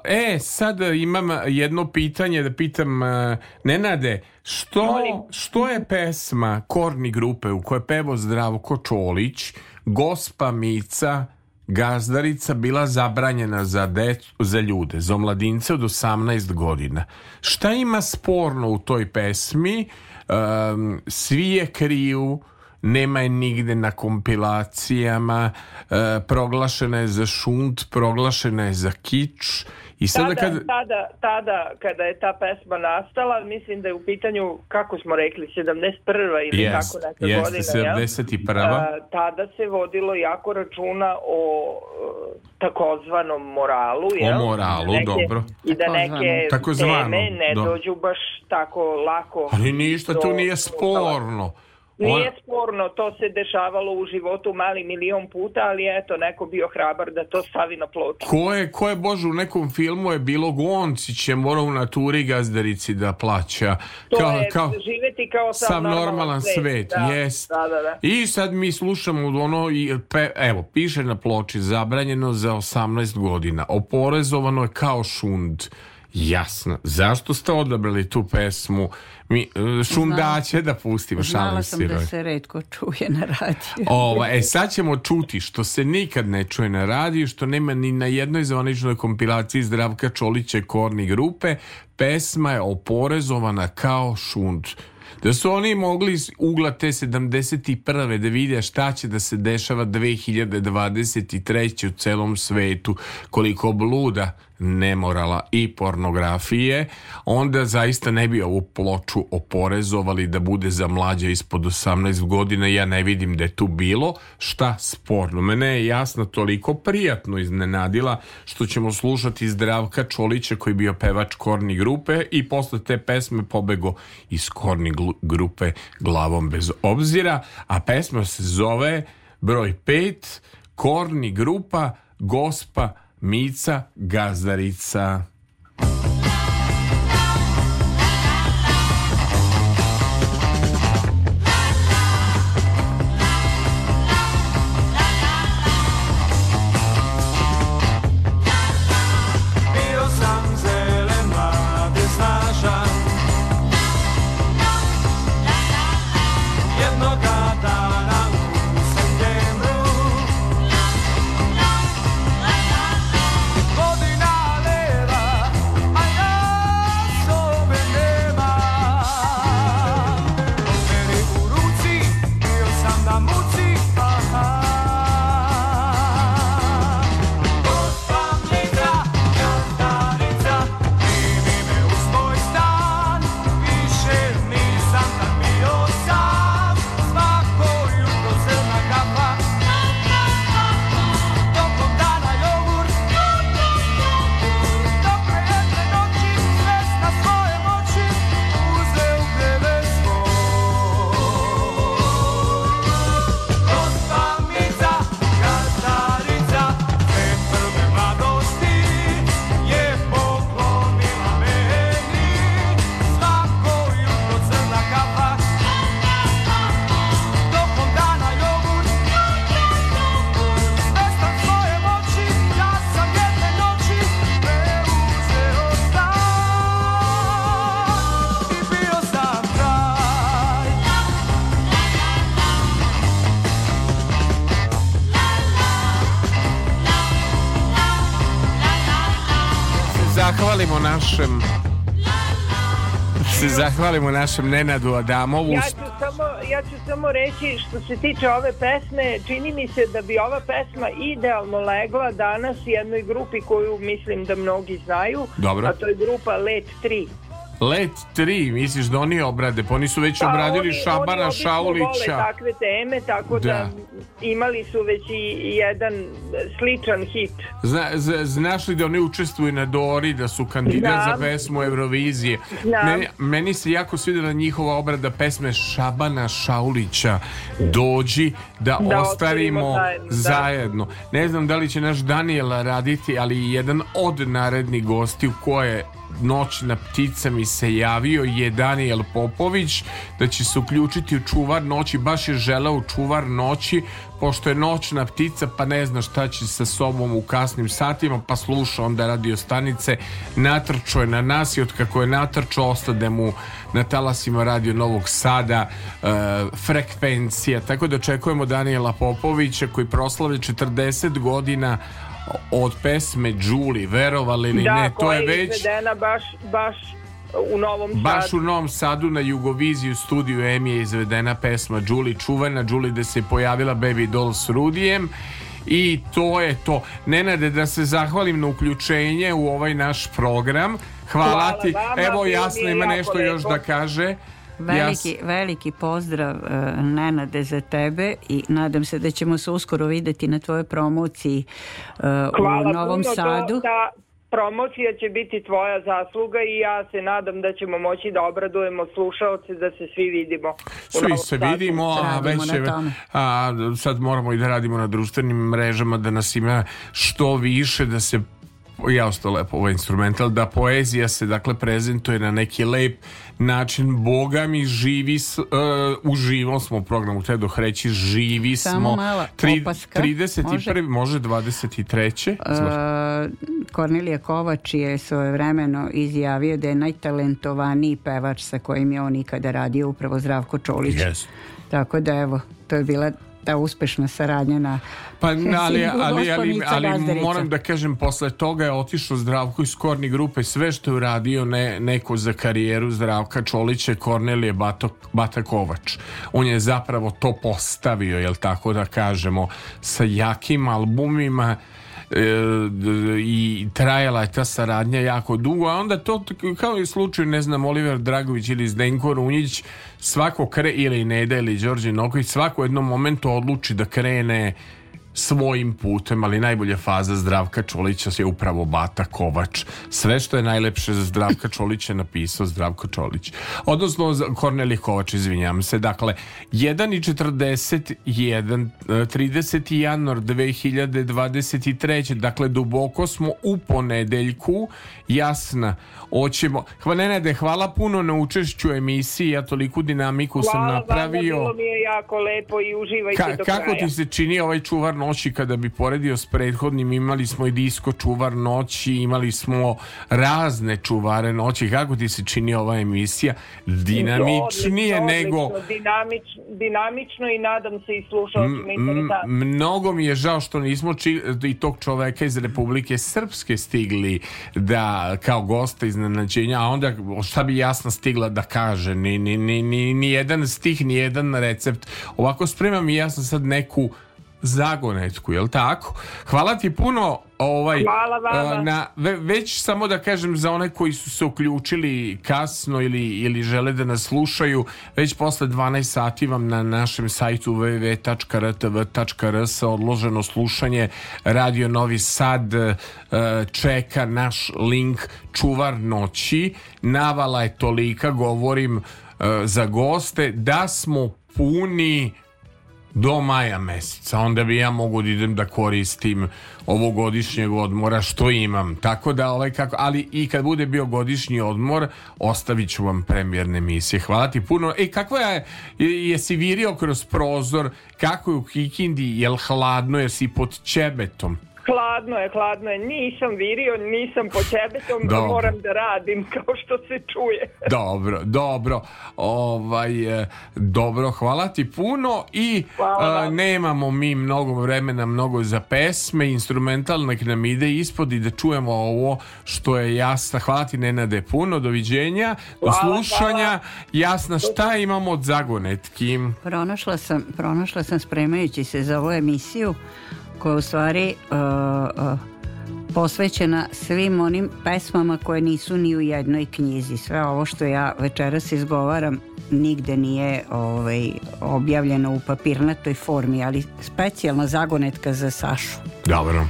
E, sad imam jedno pitanje da pitam e, Nenade, što, što je pesma Korni grupe u kojoj pevo Zdravko Čolić, Gospa Mica, gazdarica bila zabranjena za, decu, za ljude, za omladince od 18 godina. Šta ima sporno u toj pesmi? Um, svi je kriju, nema je nigde na kompilacijama, e, proglašena je za šunt, proglašena je za kič I sada tada, kad... tada, tada kada je ta pesma nastala, mislim da je u pitanju, kako smo rekli, 71. ili yes, kako neka yes, godina. 71. Ja? tada se vodilo jako računa o takozvanom moralu. Jel? O moralu, da neke, dobro. I da neke takozvano, teme ne do... dođu baš tako lako. Ali ništa do, tu nije sporno. Nije sporno, to se dešavalo u životu mali milion puta, ali eto, neko bio hrabar da to stavi na ploču. Ko je, ko je Bože, u nekom filmu je bilo Goncić je morao u naturi gazdarici da plaća. To kao, je, kao, živeti kao sam, sam normalan, normalan svet. svet da, jest. Da, da, da. I sad mi slušamo ono, i, pe, evo, piše na ploči, zabranjeno za 18 godina, oporezovano je kao šund. Jasno. Zašto ste odabrali tu pesmu? Mi, e, šum da će da pustimo. Znala sam siroj. da se redko čuje na radiju. Ova, e sad ćemo čuti što se nikad ne čuje na radiju, što nema ni na jednoj zvaničnoj kompilaciji Zdravka Čoliće Korni grupe. Pesma je oporezovana kao šund. Da su oni mogli iz ugla te 71. da vide šta će da se dešava 2023. u celom svetu, koliko bluda nemorala i pornografije, onda zaista ne bi ovu ploču oporezovali da bude za mlađe ispod 18 godina, ja ne vidim da je tu bilo šta sporno. Mene je jasno toliko prijatno iznenadila što ćemo slušati Zdravka Čolića koji bio pevač Korni grupe i posle te pesme pobego iz Korni grupe glavom bez obzira, a pesma se zove broj 5 Korni grupa Gospa Mica Gazdarica. zahvalimo našem Nenadu Adamovu. Ja ću, samo, ja ću samo reći što se tiče ove pesme, čini mi se da bi ova pesma idealno legla danas jednoj grupi koju mislim da mnogi znaju, Dobro. a to je grupa Let 3. Let 3, misliš da oni obrade? Pa oni su već pa obradili oni, Šabana, oni Šaulića. Oni takve teme, tako da. da. imali su već i jedan sličan hit. Zna, z, znaš li da oni učestvuju na Dori, da su kandidat Znam. za pesmu Eurovizije? Znam. Meni, meni se jako svidjela njihova obrada pesme Šabana, Šaulića. Dođi da, da ostarimo zajedno, zajedno. Da. Ne znam da li će naš Daniela raditi, ali jedan od narednih u koje noćna ptica mi se javio je Daniel Popović da će se uključiti u čuvar noći baš je želeo u čuvar noći pošto je noćna ptica pa ne zna šta će sa sobom u kasnim satima pa sluša onda radio stanice natrčao je na nas i otkako je natrčao ostade mu na talasima radio Novog Sada e, frekvencija tako da očekujemo Daniela Popovića koji proslavlja 40 godina od pesme Đuli, verovali ili da, ne, to je već... izvedena baš, baš u Novom Sadu. Baš u Novom Sadu na Jugoviziju studiju M je izvedena pesma Đuli čuvena, Đuli da se pojavila Baby Doll s Rudijem i to je to. Nenade, da se zahvalim na uključenje u ovaj naš program. Hvala, Hvala ti. Vama, Evo, jasno, ima nešto lepo. još da kaže. Veliki, yes. veliki pozdrav uh, Nenade za tebe i nadam se da ćemo se uskoro videti na tvojoj promociji uh, u Novom puno Sadu. To, da promocija će biti tvoja zasluga i ja se nadam da ćemo moći da obradujemo slušaoce, da se svi vidimo. Svi se sadu. vidimo, a već je, a, sad moramo i da radimo na društvenim mrežama, da nas ima što više, da se ja ostao lepo ovaj instrumental, da poezija se dakle prezentuje na neki lep način Boga mi živi s, uh, u živom smo programu te do da reći živi Samo smo mala tri, opaska, 31. može, može 23. Uh, Kornelije Kovač je svojevremeno izjavio da je najtalentovaniji pevač sa kojim je on ikada radio upravo Zdravko Čolić yes. tako da evo to je bila ta uspešna saradnja na pa ali, ali, ali, ali, moram da kažem posle toga je otišao Zdravko iz Korni grupe sve što je uradio ne, neko za karijeru Zdravka Čolića Kornelije Batok, Batakovač on je zapravo to postavio jel tako da kažemo sa jakim albumima E, i trajala je ta saradnja jako dugo, a onda to kao i slučaj, ne znam, Oliver Dragović ili Zdenko Runjić, svako kre, ili Neda ili Đorđe Noković, svako u jednom momentu odluči da krene svojim putem, ali najbolja faza Zdravka Čolića je upravo Bata Kovač. Sve što je najlepše za Zdravka Čolića napisao Zdravko Čolić. Odnosno Kornelij Kovač, izvinjam se. Dakle, 1 i 41, 30. januar 2023. Dakle, duboko smo u ponedeljku. Jasna, oćemo... Hva, ne, hvala puno na učešću emisiji. Ja toliku dinamiku hvala, sam napravio. Hvala, bilo mi je jako lepo i uživajte Ka, do kako kraja. Kako ti se čini ovaj čuvar noći kada bi poredio s prethodnim imali smo i disko čuvar noći imali smo razne čuvare noći kako ti se čini ova emisija dinamičnije odlično, nego dinamič, dinamično i nadam se i slušalcima mnogo mi je žao što nismo či, i tog čoveka iz Republike Srpske stigli da kao gosta iznenađenja a onda šta bi jasno stigla da kaže ni, ni, ni, ni, ni jedan stih ni jedan recept ovako spremam i ja sad neku Zagonecku, jel tako? Hvala ti puno ovaj, Hvala na, već samo da kažem za one koji su se uključili kasno ili, ili žele da nas slušaju, već posle 12 sati vam na našem sajtu www.rtv.rs odloženo slušanje Radio Novi Sad e, čeka naš link Čuvar noći navala je tolika, govorim e, za goste, da smo puni do maja meseca, onda bi ja mogu da idem da koristim ovogodišnjeg odmora što imam. Tako da ovaj kako, ali i kad bude bio godišnji odmor, ostavit ću vam premijerne emisije. Hvala ti puno. E, kakva je, je si virio kroz prozor, kako je u Kikindi, jel hladno, jesi pod čebetom? Hladno je, hladno je. Nisam virio, nisam po čebetom, dobro. moram da radim kao što se čuje. dobro, dobro. Ovaj, e, dobro, hvala ti puno i e, a, nemamo mi mnogo vremena, mnogo za pesme, instrumentalne nek nam ide ispod i da čujemo ovo što je jasna. Hvala ti Nenade puno, doviđenja, do slušanja. Jasna, šta imamo od zagonetki? Pronašla sam, pronašla sam spremajući se za ovu emisiju koja je u stvari uh, uh, posvećena svim onim pesmama koje nisu ni u jednoj knjizi. Sve ovo što ja večeras izgovaram nigde nije ovaj, objavljeno u papirnatoj formi, ali specijalna zagonetka za Sašu. Dobro. Da,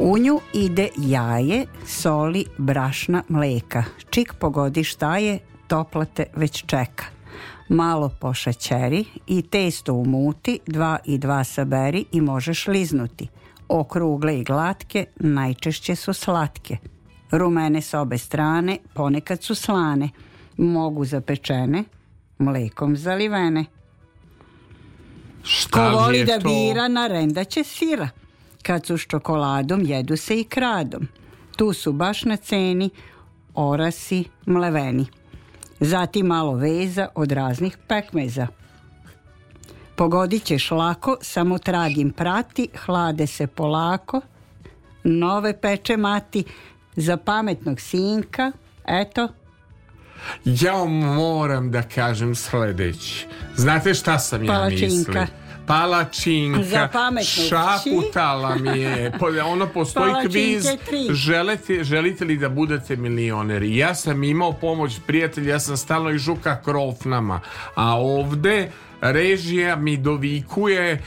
u nju ide jaje, soli, brašna, mleka. Čik pogodi šta je, toplate već čeka malo pošećeri i testo umuti, dva i dva saberi i možeš liznuti. Okrugle i glatke najčešće su slatke. Rumene s obe strane ponekad su slane, mogu zapečene, mlekom zalivene. Šta Ko voli da bira, narenda će sira. Kad su s čokoladom, jedu se i kradom. Tu su baš na ceni orasi mleveni zatim malo veza od raznih pekmeza. Pogodit ćeš lako, samo tragim prati, hlade se polako, nove peče mati, za pametnog sinka, eto. Ja moram da kažem sledeći. Znate šta sam ja mislio? palačinka, znači? šaputala mi je, ono postoji kviz, želite, želite li da budete milioneri? Ja sam imao pomoć prijatelja, ja sam stalno i žuka krofnama, a ovde režija mi dovikuje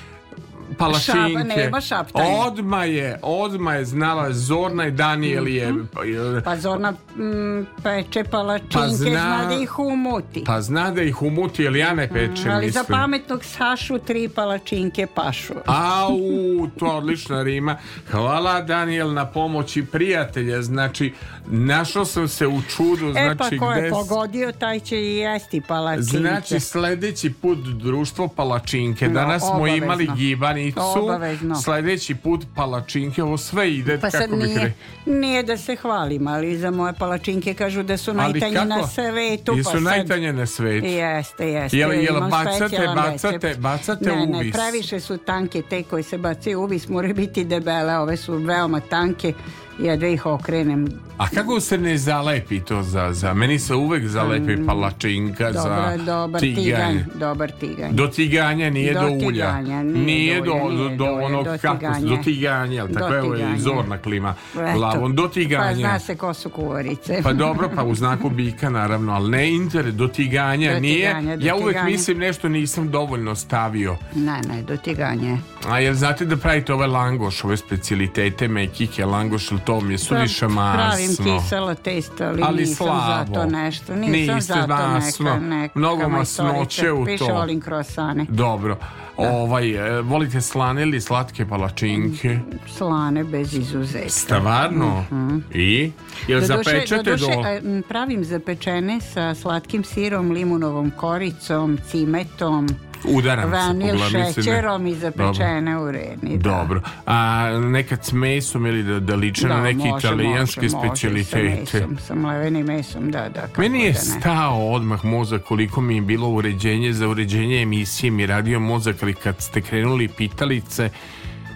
palašinke. Šap, nema šaptanje. Odma je, odma je znala Zorna i Danijel je... Mm -hmm. Pa Zorna mm, peče palačinke, pa zna, zna, da ih umuti. Pa zna da ih umuti, jer ja ne pečem, mm, Ali mislim. za pametnog Sašu tri palačinke pašu. Au, to odlična rima. Hvala Danijel na pomoći prijatelja, znači našao sam se u čudu, e, pa znači... E pa ko je gde... pogodio, taj će i jesti palačinke. Znači sledeći put društvo palačinke. Danas no, smo imali gibanje panicu, Obavezno. sljedeći put palačinke, ovo sve ide pa kako bi nije, nije da se hvalim, ali za moje palačinke kažu da su najtanje na svetu. Ali Jesu pa najtanje na svetu. Jeste, jeste. Jel, jel bacate, bacate, bacate ne, uvis? Ne, previše su tanke te koje se bace uvis, moraju biti debele, ove su veoma tanke ja da ih okrenem. A kako se ne zalepi to za, za meni se uvek zalepi um, palačinka dobra, za dobar tiganj. tiganj. Dobar tiganj. Do tiganja nije do, do ulja. Tiganja, nije, nije, do, ulja, do, nije do, do, onog do tiganja. do tiganja, jel tako tiganja. je zorna klima glavom. Do tiganja. Pa zna se ko su kuvarice. pa dobro, pa u znaku bika naravno, ali ne inter, do tiganja do nije. Tiganja, do ja uvek tiganja. mislim nešto nisam dovoljno stavio. Ne, ne, do tiganja. A jel znate da pravite ove langoš, ove specialitete mekike, langoš ili tom je suviše masno. Pravim kiselo testo, ali, ali nisam slavo. zato nešto. Nisam Niste zato masno. Neka, neka, mnogo masnoće u to. Piše volim krosane. Dobro. Da. Ovaj, e, volite slane ili slatke palačinke? Slane bez izuzetka. Stavarno? Mm -hmm. I? Jel do zapečete do... do... Pravim zapečene sa slatkim sirom, limunovom koricom, cimetom. Udaram Vanil se po šećerom i zapečene Dobro. u reni. Da. Dobro. A nekad s mesom ili da, da liče da, na neki može, italijanski specijalitete? Sa mesom, sa mlevenim mesom, da, da. Meni je da stao odmah mozak koliko mi je bilo uređenje za uređenje emisije mi radio mozak, ali kad ste krenuli pitalice,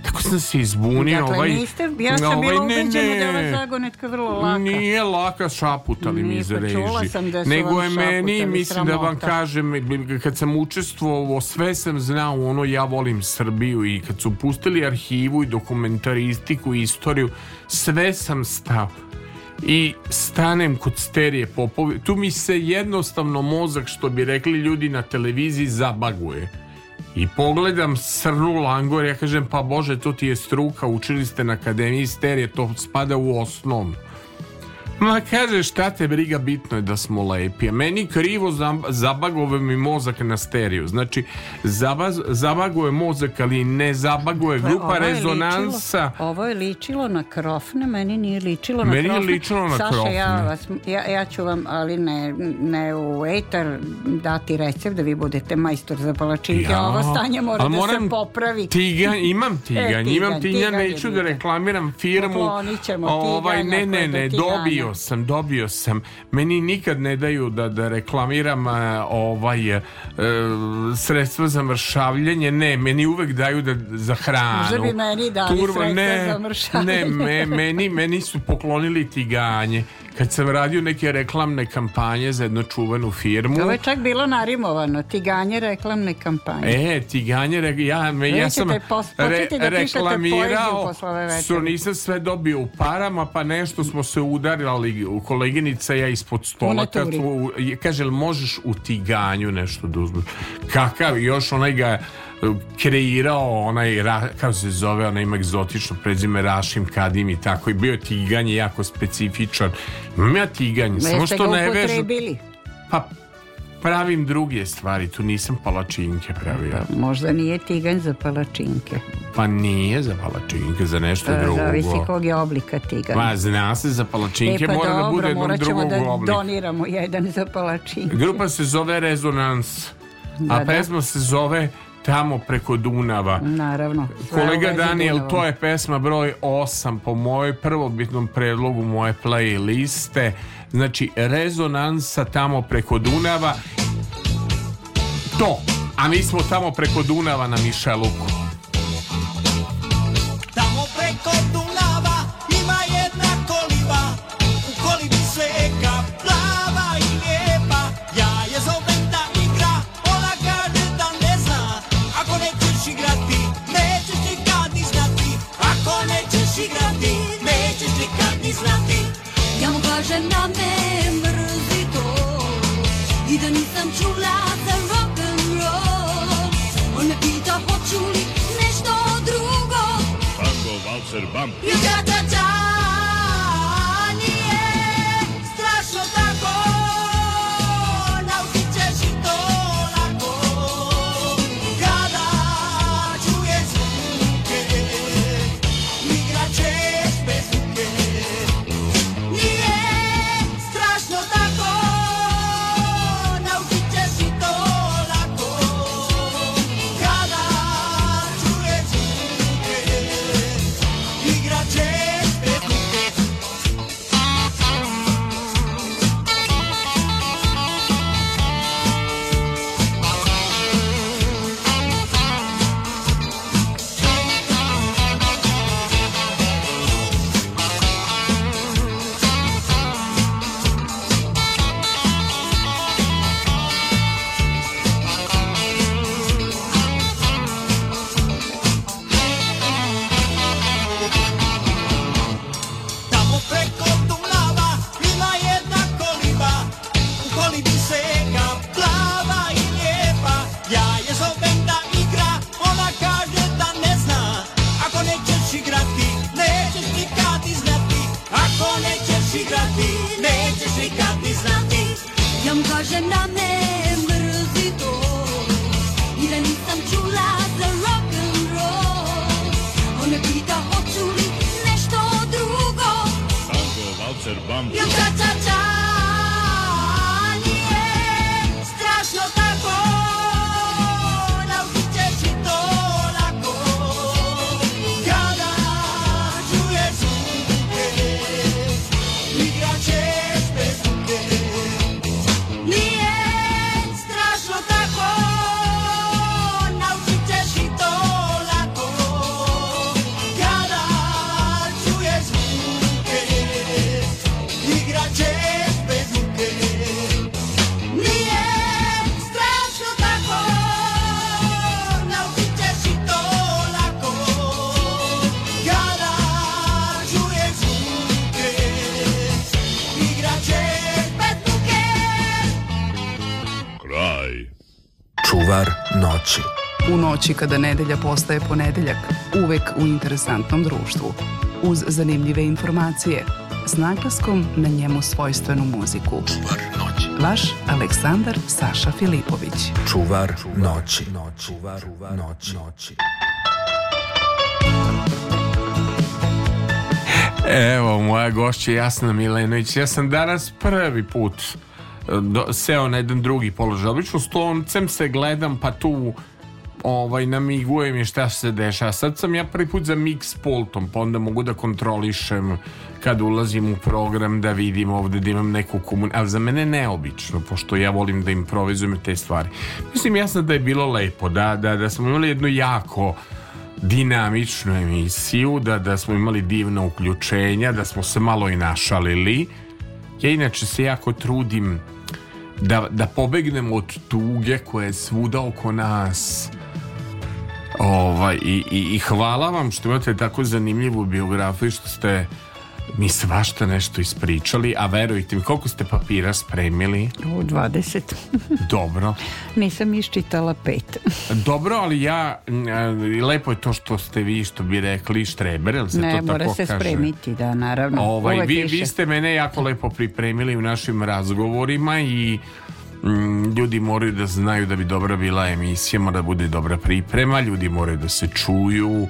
Tako sam se izbunio. Dakle, ovaj, niste, ja sam ovaj, bila ubeđena da je ova zagonetka vrlo laka. Nije laka, šaputali mi iz reži. Sam da Nego je meni, mislim sramota. da vam kažem, kad sam učestvovao, sve sam znao ono, ja volim Srbiju i kad su pustili arhivu i dokumentaristiku i istoriju, sve sam stao i stanem kod Sterije Popovi. Tu mi se jednostavno mozak, što bi rekli ljudi na televiziji, zabaguje I pogledam srnu langor, ja kažem pa bože to ti je struka, učili ste na akademiji je to spada u osnovno. Ma kaže šta te briga bitno je da smo lepi Meni krivo zabagove mi mozak na steriju Znači zabaz, zabaguje mozak ali ne zabaguje dakle, grupa ovo rezonansa ličilo, Ovo je ličilo na krofne Meni nije ličilo na meni krofne Meni je ličilo na Saša, krofne ja, ja, ja, ću vam ali ne, ne u etar dati recept da vi budete majstor za palačinke ja, Ovo stanje mora da moram se popravi tigan, Imam tiganj, e, tigan, imam tiganj, tigan, Neću tigan. da reklamiram firmu Poklonit ćemo ovaj, tiganj, Ne, ne, ne, dobio dobio sam, dobio sam. Meni nikad ne daju da, da reklamiram e, ovaj e, sredstvo za mršavljenje. Ne, meni uvek daju da za hranu. Možda bi meni dali Turva, ne, za mršavljenje. Ne, me, meni, meni su poklonili tiganje kad sam radio neke reklamne kampanje za jednu čuvenu firmu. Ovo je čak bilo narimovano, tiganje reklamne kampanje. E, tiganje, ja, me, ja sam re, da reklamirao, su nisam sve dobio u parama, pa nešto smo se udarili, ali koleginica ja ispod stola kad tu, kaže, možeš u tiganju nešto da uzmeš? Kakav, još onaj ga e, kreirao onaj, kako se zove, onaj ima egzotično prezime Rašim Kadim i tako, i bio je tiganje jako specifičan. Imam ja tiganje, samo što ne vežu. Pa pravim druge stvari, tu nisam palačinke pravio. Pa, možda nije tiganj za palačinke. Pa nije za palačinke, za nešto pa, drugo. Zavisi kog je oblika tiganj. Pa zna se, za palačinke e, pa mora da dobro, da bude jednog drugog da oblika. doniramo jedan za palačinke. Grupa se zove Rezonans, da, a da. pesma da. se zove tamo preko Dunava. Naravno. Kolega Daniel, to je pesma broj 8 po mojoj prvobitnom predlogu moje playliste znači rezonansa tamo preko Dunava to, a mi smo tamo preko Dunava na Mišeluku You got noći kada nedelja postaje ponedeljak, uvek u interesantnom društvu, uz zanimljive informacije, s naglaskom na njemu svojstvenu muziku. Čuvar noći. Vaš Aleksandar Saša Filipović. Čuvar noći. Čuvar noći. noći. Evo, moja gošća Jasna Milenović. Ja sam danas prvi put e, do, seo na jedan drugi položaj. Obično stoncem se gledam, pa tu ovaj, namiguje mi šta se deša. Sad sam ja prvi put za mix pultom, pa onda mogu da kontrolišem kad ulazim u program da vidim ovde da imam neku komun... Ali za mene neobično, pošto ja volim da improvizujem te stvari. Mislim, jasno da je bilo lepo, da, da, da smo imali jednu jako dinamičnu emisiju, da, da smo imali divno uključenja, da smo se malo i našalili. Ja inače se jako trudim da, da pobegnemo od tuge koja je svuda oko nas Ovaj, i, i, i, hvala vam što imate tako zanimljivu biografiju što ste mi svašta nešto ispričali, a verujte mi, koliko ste papira spremili? U 20. Dobro. Nisam iščitala pet. Dobro, ali ja, lepo je to što ste vi, što bi rekli, štreber, ili se ne, to tako kaže? Ne, mora se spremiti, da, naravno. Ovaj, vi, više. vi ste mene jako lepo pripremili u našim razgovorima i Mm, ljudi moraju da znaju da bi dobra bila emisija, mora da bude dobra priprema, ljudi moraju da se čuju,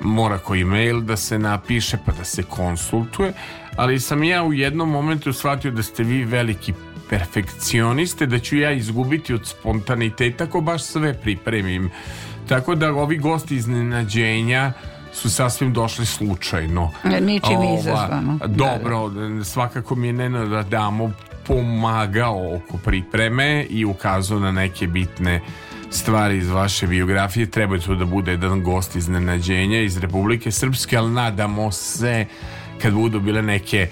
mora koji mail da se napiše pa da se konsultuje, ali sam ja u jednom momentu shvatio da ste vi veliki perfekcioniste, da ću ja izgubiti od spontaniteta ako baš sve pripremim. Tako da ovi gosti iznenađenja su sasvim došli slučajno. Ničim izazvano. Dobro, da, da. svakako mi je Nenada Damov pomagao oko pripreme i ukazao na neke bitne stvari iz vaše biografije. Treba to da bude jedan gost iznenađenja iz Republike Srpske, ali nadamo se kad budu bile neke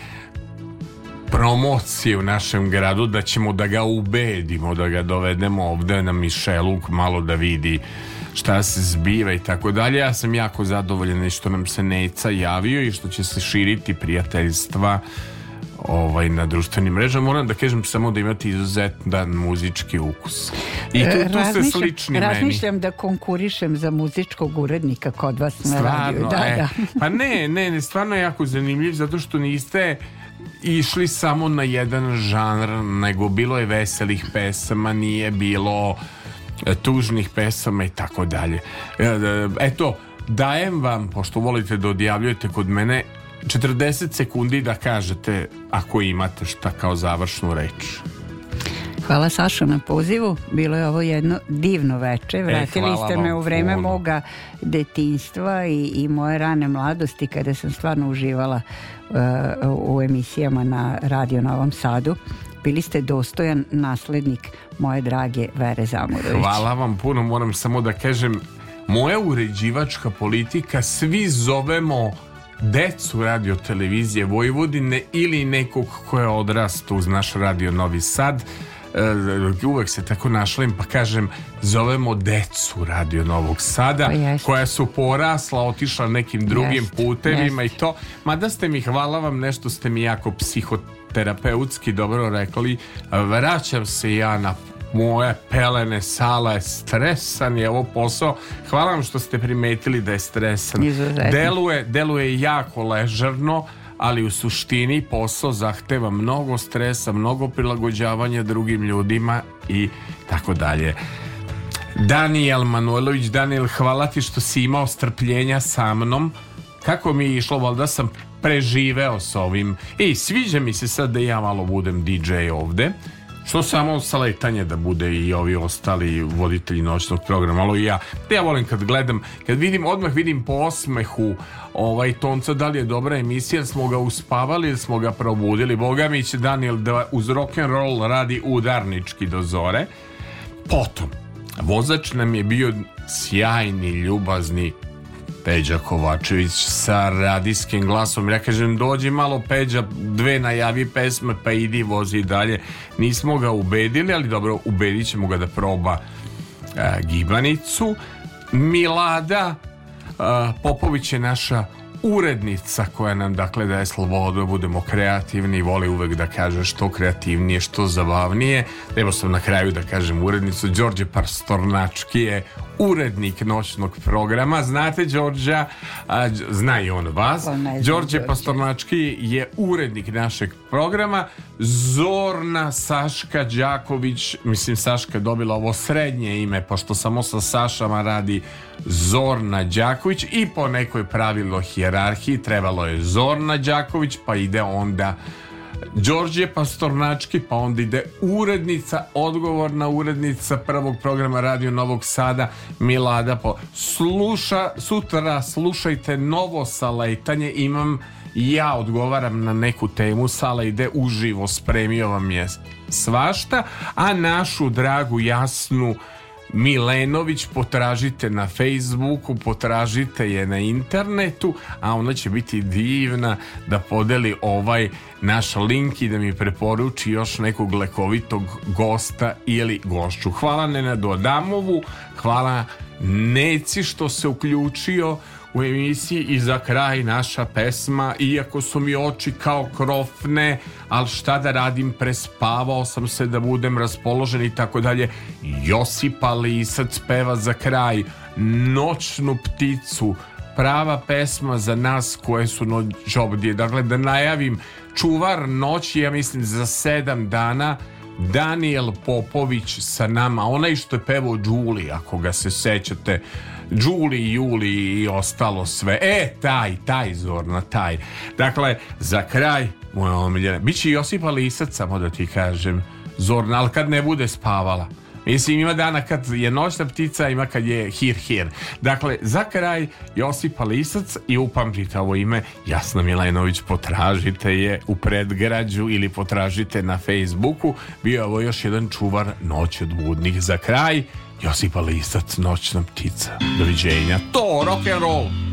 promocije u našem gradu da ćemo da ga ubedimo da ga dovedemo ovde na Mišeluk malo da vidi šta se zbiva i tako dalje. Ja sam jako zadovoljan što nam se Neca javio i što će se širiti prijateljstva ovaj, na društvenim mrežama. Moram da kažem samo da imate izuzetan muzički ukus. I tu, tu se ste slični razmišljam meni. da konkurišem za muzičkog urednika kod vas na radiju. Da, e. da. da. Pa ne, ne, ne, stvarno je jako zanimljiv zato što niste išli samo na jedan žanr, nego bilo je veselih pesama, nije bilo e, tužnih pesama i tako dalje. E, e, eto, dajem vam, pošto volite da odjavljujete kod mene, 40 sekundi da kažete ako imate šta kao završnu reč. Hvala Sašo na pozivu, bilo je ovo jedno divno veče, e, vratili e, ste me u vreme puno. moga detinjstva i, i moje rane mladosti kada sam stvarno uživala uh, u emisijama na Radio Novom Sadu bili ste dostojan naslednik moje drage Vere Zamurović. Hvala vam puno, moram samo da kažem, moja uređivačka politika, svi zovemo decu radio televizije Vojvodine ili nekog ko je odrastao uz naš radio Novi Sad e, uvek se tako našlim pa kažem zovemo decu radio Novog Sada pa Jeste. koja su porasla, otišla nekim drugim Jeste. putevima Jeste. i to mada ste mi hvala vam nešto ste mi jako psihoterapeutski dobro rekli vraćam se ja na moje pelene, sala je stresan je ovo posao. Hvala vam što ste primetili da je stresan. Deluje, deluje jako ležerno, ali u suštini posao zahteva mnogo stresa, mnogo prilagođavanja drugim ljudima i tako dalje. Daniel Manojlović, Daniel, hvala ti što si imao strpljenja sa mnom. Kako mi je išlo, valjda sam preživeo sa ovim. I sviđa mi se sad da ja malo budem DJ ovde. Što samo saletanje da bude i ovi ostali voditelji noćnog programa, ali ja, ja volim kad gledam, kad vidim, odmah vidim po osmehu ovaj Tonca da li je dobra emisija, jer smo ga uspavali ili smo ga probudili. Bogamić Daniel da uz rock and roll radi udarnički do zore. Potom, vozač nam je bio sjajni, ljubazni, Peđa Kovačević sa radijskim glasom. Ja kažem, dođi malo Peđa, dve najavi pesme, pa idi, vozi dalje. Nismo ga ubedili, ali dobro, ubedit ćemo ga da proba a, e, gibanicu. Milada a, e, Popović je naša urednica koja nam dakle daje slobodu da budemo kreativni i voli uvek da kaže što kreativnije, što zabavnije. Evo sam na kraju da kažem urednicu. Đorđe Parstornački je urednik noćnog programa. Znate Đorđa, a, zna i on vas. Ona pa, Đorđe Đorđe. Pastornački je urednik našeg programa. Zorna Saška Đaković, mislim Saška dobila ovo srednje ime, pošto samo sa Sašama radi Zorna Đaković i po nekoj pravilo hijerarhiji trebalo je Zorna Đaković pa ide onda Đorđe Pastornački, pa onda ide urednica, odgovorna urednica prvog programa Radio Novog Sada, Milada Po. Sluša, sutra slušajte novo saletanje, imam ja odgovaram na neku temu, sala ide uživo, spremio vam je svašta, a našu dragu jasnu Milenović, potražite na Facebooku, potražite je na internetu, a ona će biti divna da podeli ovaj naš link i da mi preporuči još nekog lekovitog gosta ili gošću. Hvala Nenadu Adamovu, hvala Neci što se uključio u emisiji i za kraj naša pesma Iako su mi oči kao krofne Al šta da radim prespavao sam se da budem raspoložen i tako dalje Josipa Lisac peva za kraj Noćnu pticu Prava pesma za nas koje su noć obdje Dakle da najavim Čuvar noći ja mislim za sedam dana Daniel Popović sa nama Onaj što je pevao Đuli ako ga se sećate Đuli, Juli i ostalo sve. E, taj, taj Zorna, taj. Dakle, za kraj, moja omiljena, bit će Josipa Lisac, samo da ti kažem, Zorna, ali kad ne bude spavala. Mislim, ima dana kad je noćna ptica, ima kad je hir hir. Dakle, za kraj Josipa Lisac i upamtite ovo ime, Jasna Milenović, potražite je u predgrađu ili potražite na Facebooku. Bio je ovo još jedan čuvar noć od budnih. Za kraj, Josipa Lisac, Noćna ptica. Doviđenja. To, rock and roll.